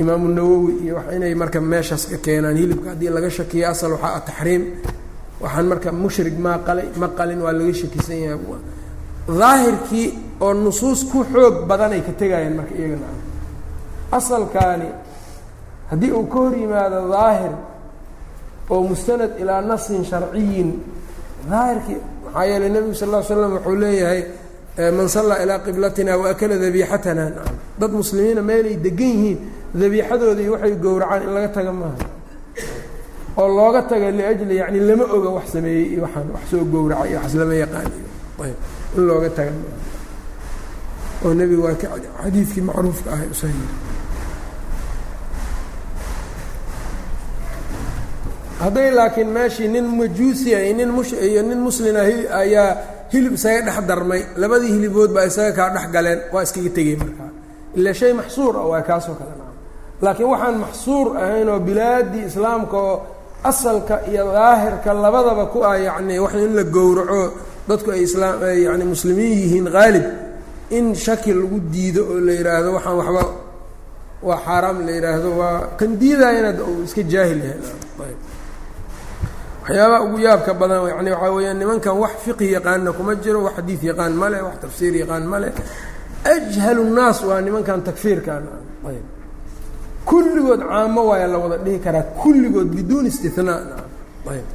Imaamu nawowi iyo wax inay marka meeshaas ka keenaan hilibka haddii laga shakiyo asal waxaa a taxriim. Waxaan marka mushrig maa qalay ma qalin waa laga shakisan yahay. Daahirkii oo nusuus ku xoog badanay ka tegayaan marka iyagana asalkaani haddii uu ka hor yimaado daahir oo mustanad ilaa nasin sharciyin daahirkii maxaa yeelay nebigu sal ll slam wuxuu leeyahay man sallaa ilaa qiblatina waakala dabiixatana dad muslimiina meelay degan yihiin dabiixadooda iyo waxay gowracaan in laga taga maaha. Oo looga taga liajli yani lama oga wax sameeyey iyo waxaan wax soo gowracay iyo waxas lama yaqaan in looga taga maaha. Oo nebigu waa xadiidkii macruufka ahay usa hadday laakiin meeshii nin majuusi iyo nin mus iyo nin muslina ayaa hilib isaga dhex darmay labadii hilibood baa isaga kaa dhex galeen waa iskaga tegey markaa. Ila shay maxsuur ah waa kaasoo kale naa laakiin waxaan maxsuur ahayn oo bilaadii islaamka oo asalka iyo daahirka labadaba ku ah yacni wax in la gowraco dadku ay islaam yani muslimiin yihiin haalib in shaki lagu diido oo la yidhaahdo waxaan waxba waa xaaraam la yidhaahdo waa kan diidayana uu iska jaahil yahay waxyaabaha ugu yaabka badan yani waxaa weeyaan nimankan wax fiqhi yaqaana kuma jiro wax xadiid yaqaan ma wax tafsiir yaqaan ma ajhalu nnaas waa nimankan takfiirkan ayb. Kulligood caamo waaya la wada dhihi karaa kulligood biduun istinaa ayb.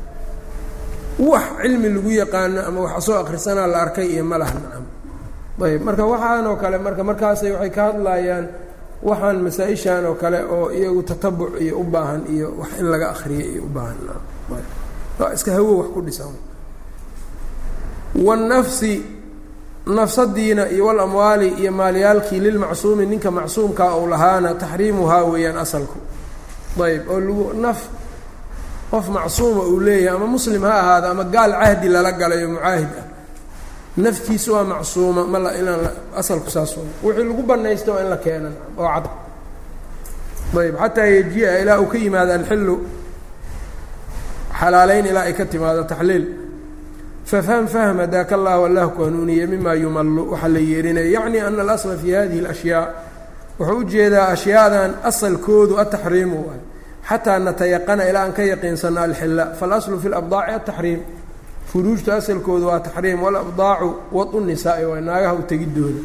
Wax cilmi lagu yaqaano ama wax soo akrisanaa la arkay iyo ma nacam. Ayb. Marka waxaan oo kale marka markaasay waxay ka hadlayaan waxaan masaa-ishan oo kale oo iyagu tatabuc iyo u baahan iyo wax in laga akriyo iyo u baahan iska hawo wax ku dhisan. Wاnnafsi nafsadiina iyo walamwaali iyo maalyaalkii lilmacsuumi ninka macsuumkaa ou lahaana taxriimuhaa weeyaan asalku. Ayb oo lagu naf qof macsuuma uu leeyahay ama muslim ha ahaada ama gaal cahdi lala galayo mucaahid ah. Naftiisa waa macsuuma ma la inaan asalku saas wixii lagu banaysta in la keena oo cad. Ayb xataa yejia ilaa uu ka yimaado alxilu xalaalayn ilaa ay ka timaado taxliil fafham fahm hadaaka allah allah ku hanuuniye mima yumallu waxaa la yeerinaya yacni ana alasla fi hadihi اlashyaa wuxuu ujeedaa ashyaadan asalkoodu ataxriimu waay xataa natayaqana ilaa aan ka yaqiinsano alxila faاlaslu fi اlabdaaci ataxriim furuujta asalkoodu waa taxriim walabdaacu wadu nisaa'i waa naagaha u tegidooda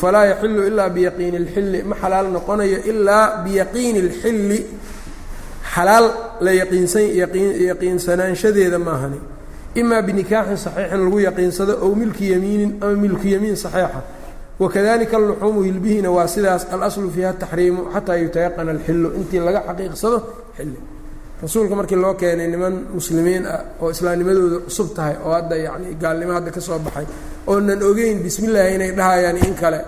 falaa yaxilu ilaa biyaqiini اlxilli ma xalaal noqonayo ilaa biyaqiini اlxilli xalaal la yaqiinsan yaqiinsanaanshadeeda maahani. Imaa binikaaxin saxiixin lagu yaqiinsado ow milki yamiinin ama milku yamiin saxiixa. Wakadalika aluxuumu hilbihiina waa sidaas alaslu fiiha taxriimu xataa yutayaqana alxilu intii laga xaqiiqsado xilli. Rasuulka markii loo keenay niman muslimiin ah oo islaamnimadooda cusub tahay oo hadda yacni gaalnimo hadda ka soo baxay oonan ogeyn bismi llaahi inay dhahayaan in kale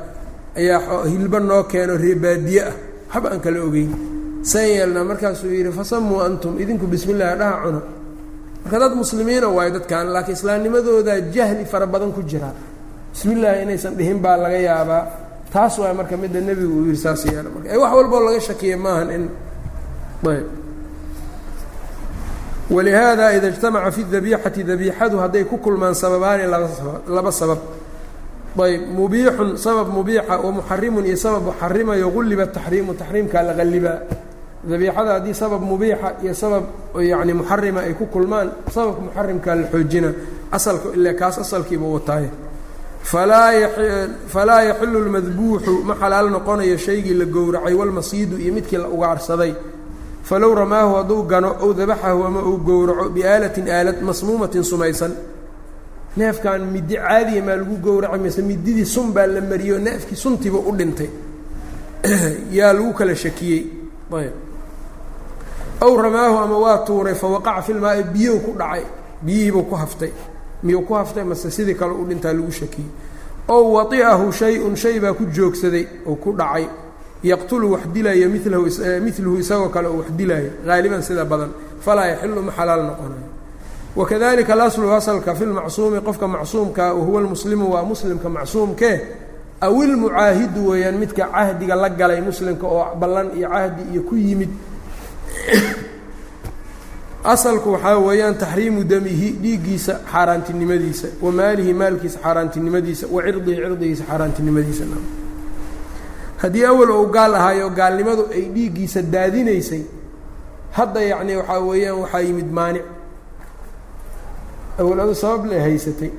ayaa hilbo noo keeno reebaadiye ah. Waxba aan kala ogeyn san yeelnaa markaasuu yidhi fasamuu antum idinku bismi llahi dhaha cuno. Marka dad muslimiina waayo dadkan laakiin islaamnimadooda jahli fara badan ku jira. Bismi llaahi inaysan dhihin baa laga yaabaa. Taas waa marka midda nebigu uu yihi saas yeela marka wax walboo laga shakiya maahan in ayb. Walihaada ida اجtamaca fi dabiixati dabiixadu hadday ku kulmaan sababaani laba sabab. Ayb mubiixun sabab mubiixa wa muxarimun iyo sabab xarimayo gulliba taxriimu taxriimkaa la dabiixada haddii sabab mubiixa iyo sabab yani muxarima ay ku kulmaan sababka muxarimkaa la xoojina asalka ile kaas asalkiiba wataaye falaa yaxilu lmadbuuxu ma xalaal noqonayo shaygii la gowracay walmasiidu iyo midkii la ugaarsaday. Falow ramaahu hadduu gano ow dabaxahu ama uu gowraco biaalatin aalad masmuumatin sumaysan. Neefkan midi caadiya maa lagu gowracay mise mididii sun baa la mariyo neefkii suntiiba u dhintay. Yaa lagu kala shakiyey. Ayb aw ramaahu ama waa tuuray fawaqaca fi lmaai biyow ku dhacay. Biyihiibuu ku haftay. Miyuu ku haftay? Mase sidii kale u dhintaa lagu shakiyey. Ow wai'ahu shay-un shay baa ku joogsaday oo ku dhacay. Yaqtulu wax dilaya milahu miluhu isagoo kale oo wax dilaayo haaliban sida badan. Falaa yaxilu ma xalaal noqonayo wakadalika alaslu asalka fi lmacsuumi qofka macsuumkaa wahuwa lmuslimu waa muslimka macsuumkee aw ilmucaahidu weeyaan midka cahdiga la galay muslimka oo ballan iyo cahdi iyo ku yimid asalku waxaa weeyaan taxriimu damihi dhiiggiisa xaaraantinimadiisa wa maalihi maalkiisa xaaraantinimadiisa wa cirdihi cirdigiisa xaaraantinimadiisa. Haddii awal ou gaal ahaayo gaalnimadu ay dhiiggiisa daadinaysay hadda yacni waxaa weeyaan waxaa yimid maanic. Awal adu sabab le haysatay.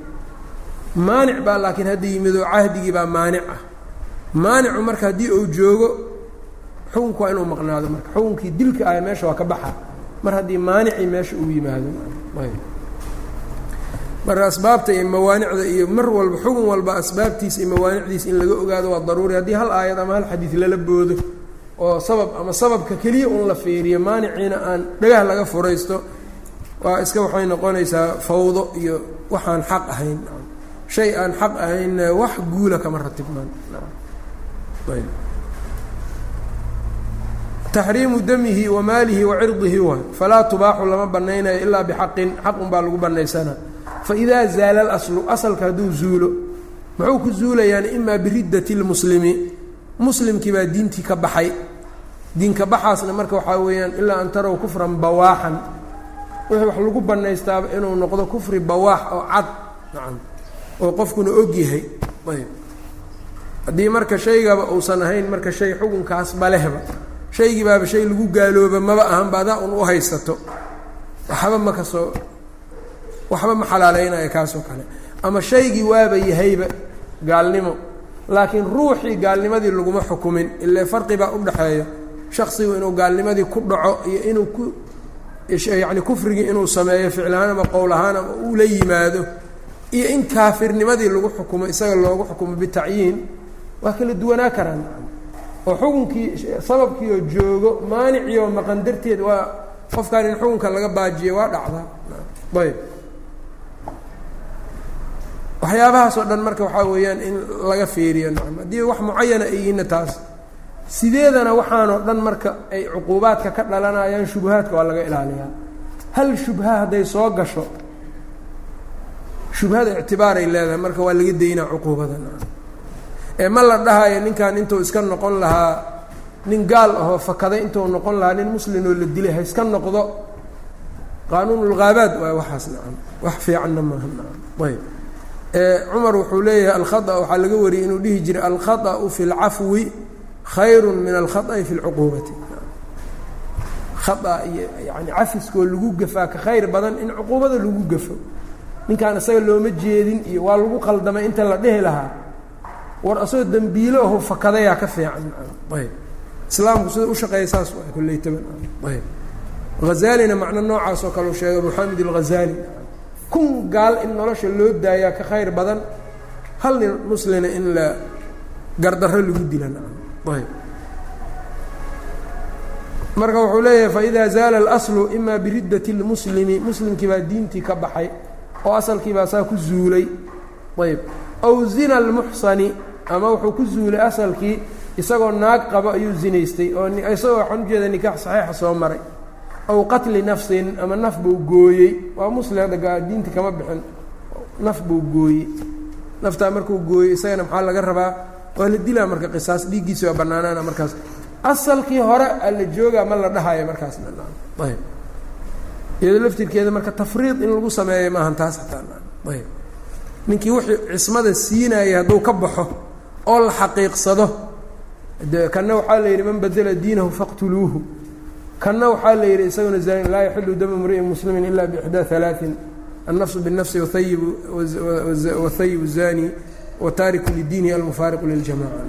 Maanic baa laakiin hadda yimid oo cahdigii baa maanic ah. Maanicu marka haddii uu joogo xukunku waa inuu maqnaado marka. Xukunkii dilka ah meesha waa ka baxa. Mar haddii maanicii meesha uu yimaado. Marka asbaabta iyo mawaanicda iyo mar walba xugun walba asbaabtiisa iyo mawaanicdiisa in laga ogaado waa daruuri. Haddii hal aayad ama hal xadiid lala boodo oo sabab ama sababka keliya un la fiiriyo maaniciina aan dhagah laga furaysto waa iska waxay noqonaysaa fawdo iyo waxaan xaq ahayn. Shay aan xaq ahayn wax guula kama ratibmaan taxriimu damihi wa maalihi wa cirdihi waay falaa tubaaxu lama banaynayo ilaa bixaqin xaq un baa lagu banaysana faidaa zaala alaslu asalka hadduu zuulo muxuu ku zuulayaan imaa biriddati lmuslimi muslimkii baa diintii ka baxay. Diinka baxaasna marka waxaa weeyaan ilaa an tarow kufran bawaaxan. Wixii wax lagu banaystaaba inuu noqdo kufri bawaax oo cad nacam oo qofkuna og yahay. Ayb haddii marka shaygaba uusan ahayn marka shay xukunkaas balehba shaygii baaba shay lagu gaalooba maba ahanba adaa un u haysato. Waxba ma ka soo waxba ma xalaaleynaya kaasoo kale. Ama shaygii waaba yahayba gaalnimo. Laakiin ruuxii gaalnimadii laguma xukumin ile farqi baa u dhaxeeya shaksigu inuu gaalnimadii ku dhaco iyo inuu ku yacni kufrigii inuu sameeyo ficlahaan ama qowl ahaan ama uu la yimaado iyo in kaafirnimadii lagu xukumo isaga loogu xukumo bitacyiin waa kala duwanaa karaan oo xukunkii sababkiioo joogo maaniciioo maqan darteed waa qofkan in xukunka laga baajiyo waa dhacdaa. Ayb. Waxyaabahaas oo dhan marka waxaa weeyaan in laga fiiriyo nacam haddii wax mucayana ay yihiinna taas sideedana waxaanoo dhan marka ay cuquubaadka ka dhalanayaan shubahaadka waa laga ilaaliyaa. Hal shubha hadday soo gasho shubhada ictibaaray leedahay marka waa laga daynaa cuquubada ee ma la dhahayo ninkan intuu iska noqon lahaa nin gaal ahoo fakaday intuu noqon lahaa nin muslimoo la dilay ha iska noqdo qaanuunulghaabaad waay waxaas nacam wax fiicanna maaha nacam ayb cumar wuxuu leeyahay alkhaa waxaa laga wariyey inuu dhihi jiray alkhaطأu fi اlcafwi khayru min alkhaطأi fi اlcuquubati khaa iyo yani cafiskoo lagu gafaa ka khayr badan in cuquubada lagu gafo ninkaan isaga looma jeedin iyo waa lagu qaldamay inta la dhehi lahaa war asagoo dambiiloahu fakadayaa ka fiican. Ayb islaamku sida ushaqeeya saas waa kulley ayb hazaalina macno noocaas oo sheegay maxamed alghazaali kun gaal in nolosha loo daayaa ka khayr badan hal nin muslina in la gardarro lagu dilan ayb marka wuxuu leeyahay faidaa zaala alaslu imaa biridati lmuslimi muslimkii baa diintii ka baxay oo asalkii baa saa ku zuulay. Ayb aw zina almuxsani ama wuxuu ku zuulay asalkii isagoo naag qabo ayuu zinaystay oo isagoo waxaan ujeeda nikaax saxiixa soo maray. Aw qatli nafsin ama naf buu gooyey. Waa muslim hadda diinta kama bixin. Naf buu gooyey. Naftaa markuu gooyey isagana maxaa laga rabaa? Waa la dilaa marka qisaas dhiiggiisi waa bannaanaana markaas. Asalkii hore alla joogaa ma la dhahayo markaasna. Ayb iyadoo laftirkeeda marka tafriid in lagu sameeyo maahan taas hataa ayb ninkii wixii cismada siinayay hadduu ka baxo oo la xaqiiqsado de kanna waxaa la yidhi man badela diinahu faqtuluuhu kanna waxaa la yidhi isaguna zani laa yaxilu damu mri'in muslimin ila bixdaa alaain النفس بالنفس وثyب وثyب الزاني وtaariku لdiinihi almufaariqu liljamaca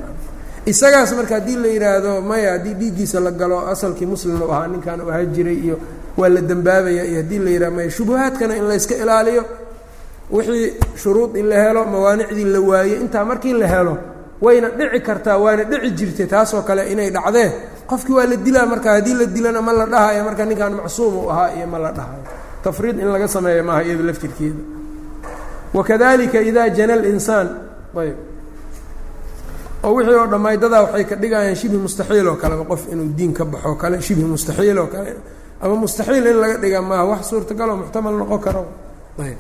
isagaas marka haddii la yidhaahdo maya haddii dhiiggiisa la galo asalkii muslimna u ahaa ninkan u ahaa jiray iyo waa la dembaabaya iyo haddii la yidhahdo maya shubuhaadkana in layska ilaaliyo wixii shuruud in la helo mawaanicdii la waaye intaa markii la helo wayna dhici kartaa waana dhici jirtay taasoo kale inay dhacdee qofkii waa la dilaa marka haddii la dilana ma la dhahayo marka ninkan macsuum u ahaa iyo ma la dhahayo. Tafriid in laga sameeyo maaha iyada laftirkeeda. Wakadalika ida jana linsaan ayb. Oo wixii oo dhammaydadaa waxay ka dhigayaan shibhi mustaxiil oo kaleba qof inuu diin ka baxo kale shibhi mustaxiil oo kale ama mustaxiil in laga dhiga maaha wax suurtagaloo muxtamal noqon karo. Ayb.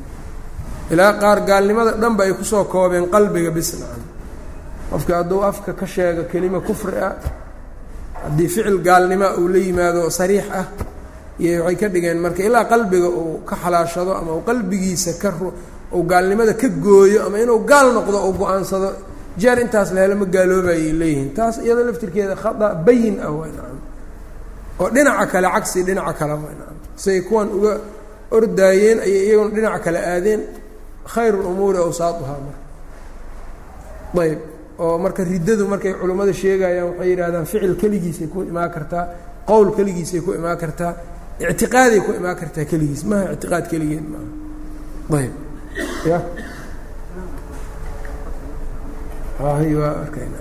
Ilaa qaar gaalnimada dhanba ay ku soo koobeen qalbiga bisnacan qofka hadduu afka ka sheego kelima kufri ah haddii ficil gaalnima uu la yimaado sariix ah iyo waxay ka dhigeen marka ilaa qalbiga uu ka xalaashado ama uu qalbigiisa ka uu gaalnimada ka gooyo ama inuu gaal noqdo uu go'aansado jeer intaas la helo ma gaaloobayay leeyihiin. Taas iyadoo laftirkeeda khada bayin ah way nacam. Oo dhinaca kale cagsi dhinaca kale way nacam. Say kuwan uga ordaayeen ayay iyaguna dhinaca kale aadeen khayr lumuuri awsaatuhaa marka. Ayb oo marka riddadu markay culimmada sheegayaan waxay yidhahdaan ficil keligiisay ku imaan kartaa qowl keligiisay ku imaan kartaa ictiqaaday ku imaan kartaa keligiis. Maaha ictiqaad keligeed maaha. Ayb ya? Waa arkayna.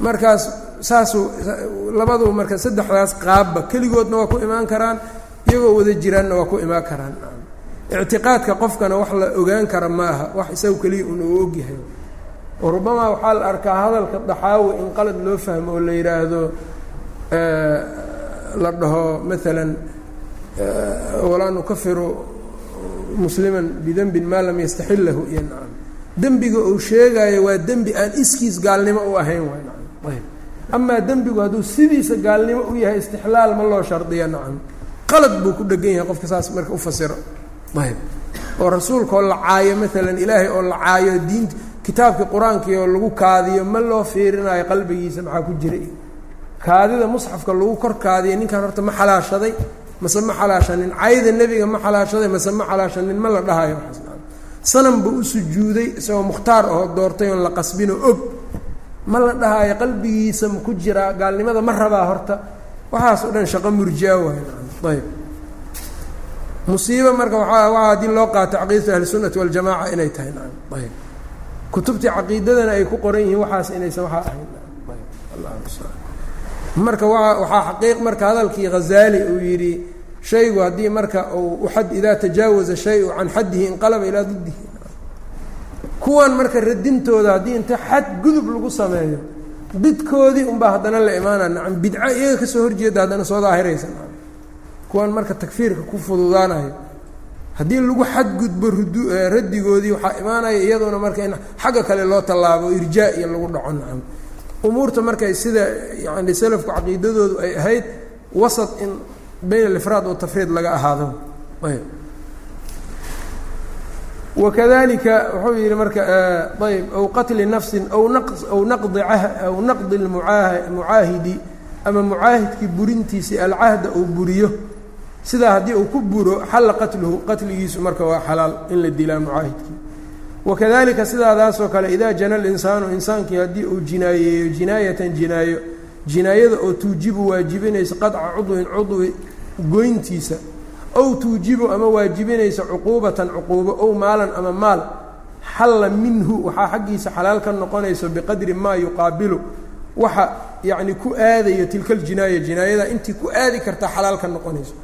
Markaas saasuu labadu marka saddexdaas qaabba keligoodna waa ku imaan karaan iyagoo wada jiraanna waa ku imaan karaan. Ictiqaadka qofkana wax la ogaan kara ma aha wax isagu keliya un uu ogyahay rubamaa waxaa la arkaa hadalka daxaawi in qalad loo fahmo oo la yidhaahdo la dhaho maalan walaa nukafiru musliman bidenbin maa lam yastaxillahu iyo nacam. Dembiga uu sheegaayo waa dembi aan iskiis gaalnimo u ahayn waay nacam. Ayb amaa dembigu hadduu sidiisa gaalnimo u yahay istixlaal ma loo shardiya nacam. Qalad buu ku dhegan yahay qofka saas marka u fasiro. Ayb oo rasuulkaoo la caayo maalan ilaahay oo la caayo diinta kitaabkii qur'aankii oo lagu kaadiyo ma loo fiirinayo qalbigiisa maxaa ku jira kaadida musxafka lagu kor kaadiya ninkan horta ma xalaashaday mase ma xalaashanin. Cayda nebiga ma xalaashaday mase ma xalaashanin ma la dhahayo. Sanam buu u sujuuday isagoo mukhtaar ahoo doortay oon la qasbinoo og. Ma la dhahayo qalbigiisa ma ku jiraa gaalnimada ma rabaa horta. Waxaas o dhan shaqo murjaa waay. Ayb. Musiibo marka waa waa haddii loo qaato caqiidatu ahlisunnati waljamaca inay tahay. Ayb kutubtii caqiidadana ay ku qoran yihiin waxaas inaysan waxaa ahayn. Marka waa waxaa xaqiiq marka hadalkii ghazaali uu yidhi shaygu haddii marka uu uxad idaa tajaawaza shayu can xaddihi inqalaba ilaa diddihi. Kuwan marka radintooda haddii inta xad gudub lagu sameeyo bidkoodii unbaa haddana la imaana nacam bidco iyaga ka soo horjeeda haddana soo daahiraysa. Kuwan marka takfiirka ku fududaanayo haddii lagu xadgudbo rudu raddigoodii waxaa imaanaya iyaduna marka in xagga kale loo tallaabo irjaa iyo lagu dhaco nacam. Umuurta markay sida yani salafku caqiidadoodu ay ahayd wasat in bayn alifraad watafriid laga ahaado. Wakadalika wuxuu yihi marka ayb aw qatli nafsin aw naqdi aw naqdi mucaahidi ama mucaahidkii burintiisi alcahda uu buriyo sidaa haddii uu ku buro xalla qatluhu qatligiisu marka waa xalaal in la dilaa mucaahidkii. Wakadalika sidaadaasoo kale idaa jana alinsaanu insaankii haddii uu jinaayeeyo jinaayatan jinaayo jinaayada oo tuujibu waajibinaysa qadca cudwin cudwi goyntiisa ow tuujibu ama waajibinaysa cuquubatan cuquubo ow maalan ama maal xalla minhu waxaa xaggiisa xalaal ka noqonayso biqadri maa yuqaabilu waxa yacni ku aadayo tilka ljinaaya jinaayada intii ku aadi kartaa xalaal ka noqonayso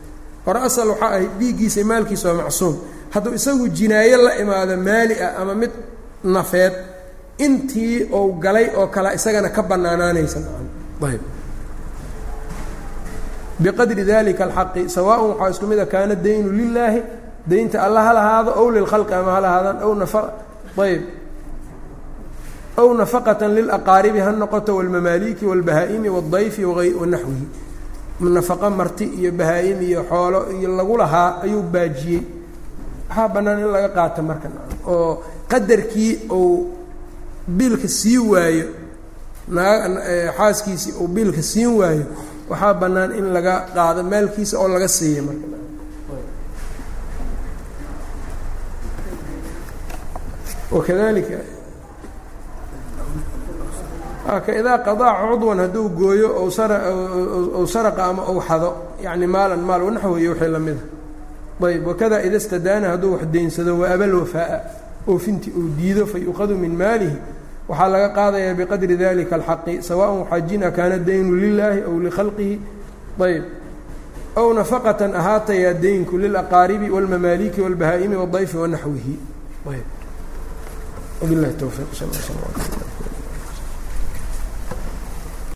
hore asal waxaa ahayd dhiiggiisa maalkiisa waa macsuum. Hadduu isagu jinaayo la imaado maali ah ama mid nafeed intii uu galay oo kale isagana ka bannaanaanaysa. Ayb biqadri dalika alxaqi sawaaءn waxaa isku mid a kaana daynu lilaahi daynta alla ha lahaado ow lilkhalqi ama ha lahaadaan ow nafa ayb aw nafaqatan lilaqaaribi ha noqoto walmamaaliki walbahaa-imi waaldayfi wanaxwihi nafaqo marti iyo bahaa-im iyo xoolo iyo lagu lahaa ayuu baajiyey. Waxaa bannaan in laga qaato marka oo qadarkii uu biilka sii waayo xaaskiisii uu biilka siin waayo waxaa bannaan in laga qaado maalkiisa oo laga siiya marka wakadalika idaa qadaaca cudwan hadduu gooyo ou saraqa ama ou xado yani maalan maal wanaxw iyo wixii lamida ayb wakada ida stadaana hadduu wax deynsado waabal wafaa'a oofinti uu diido fa yuqadu min maalihi waxaa laga qaadayaa biqadri dalika alxaqi sawaaءn waxajina kaana daynu lilaahi aw likhalqihi ayb aw nafaqatan ahaatayaa daynku lilaqaaribi wاlmamaaliki wاlbahaa'imi wاdayfi wanaxwihi wabilahi towfiiq sal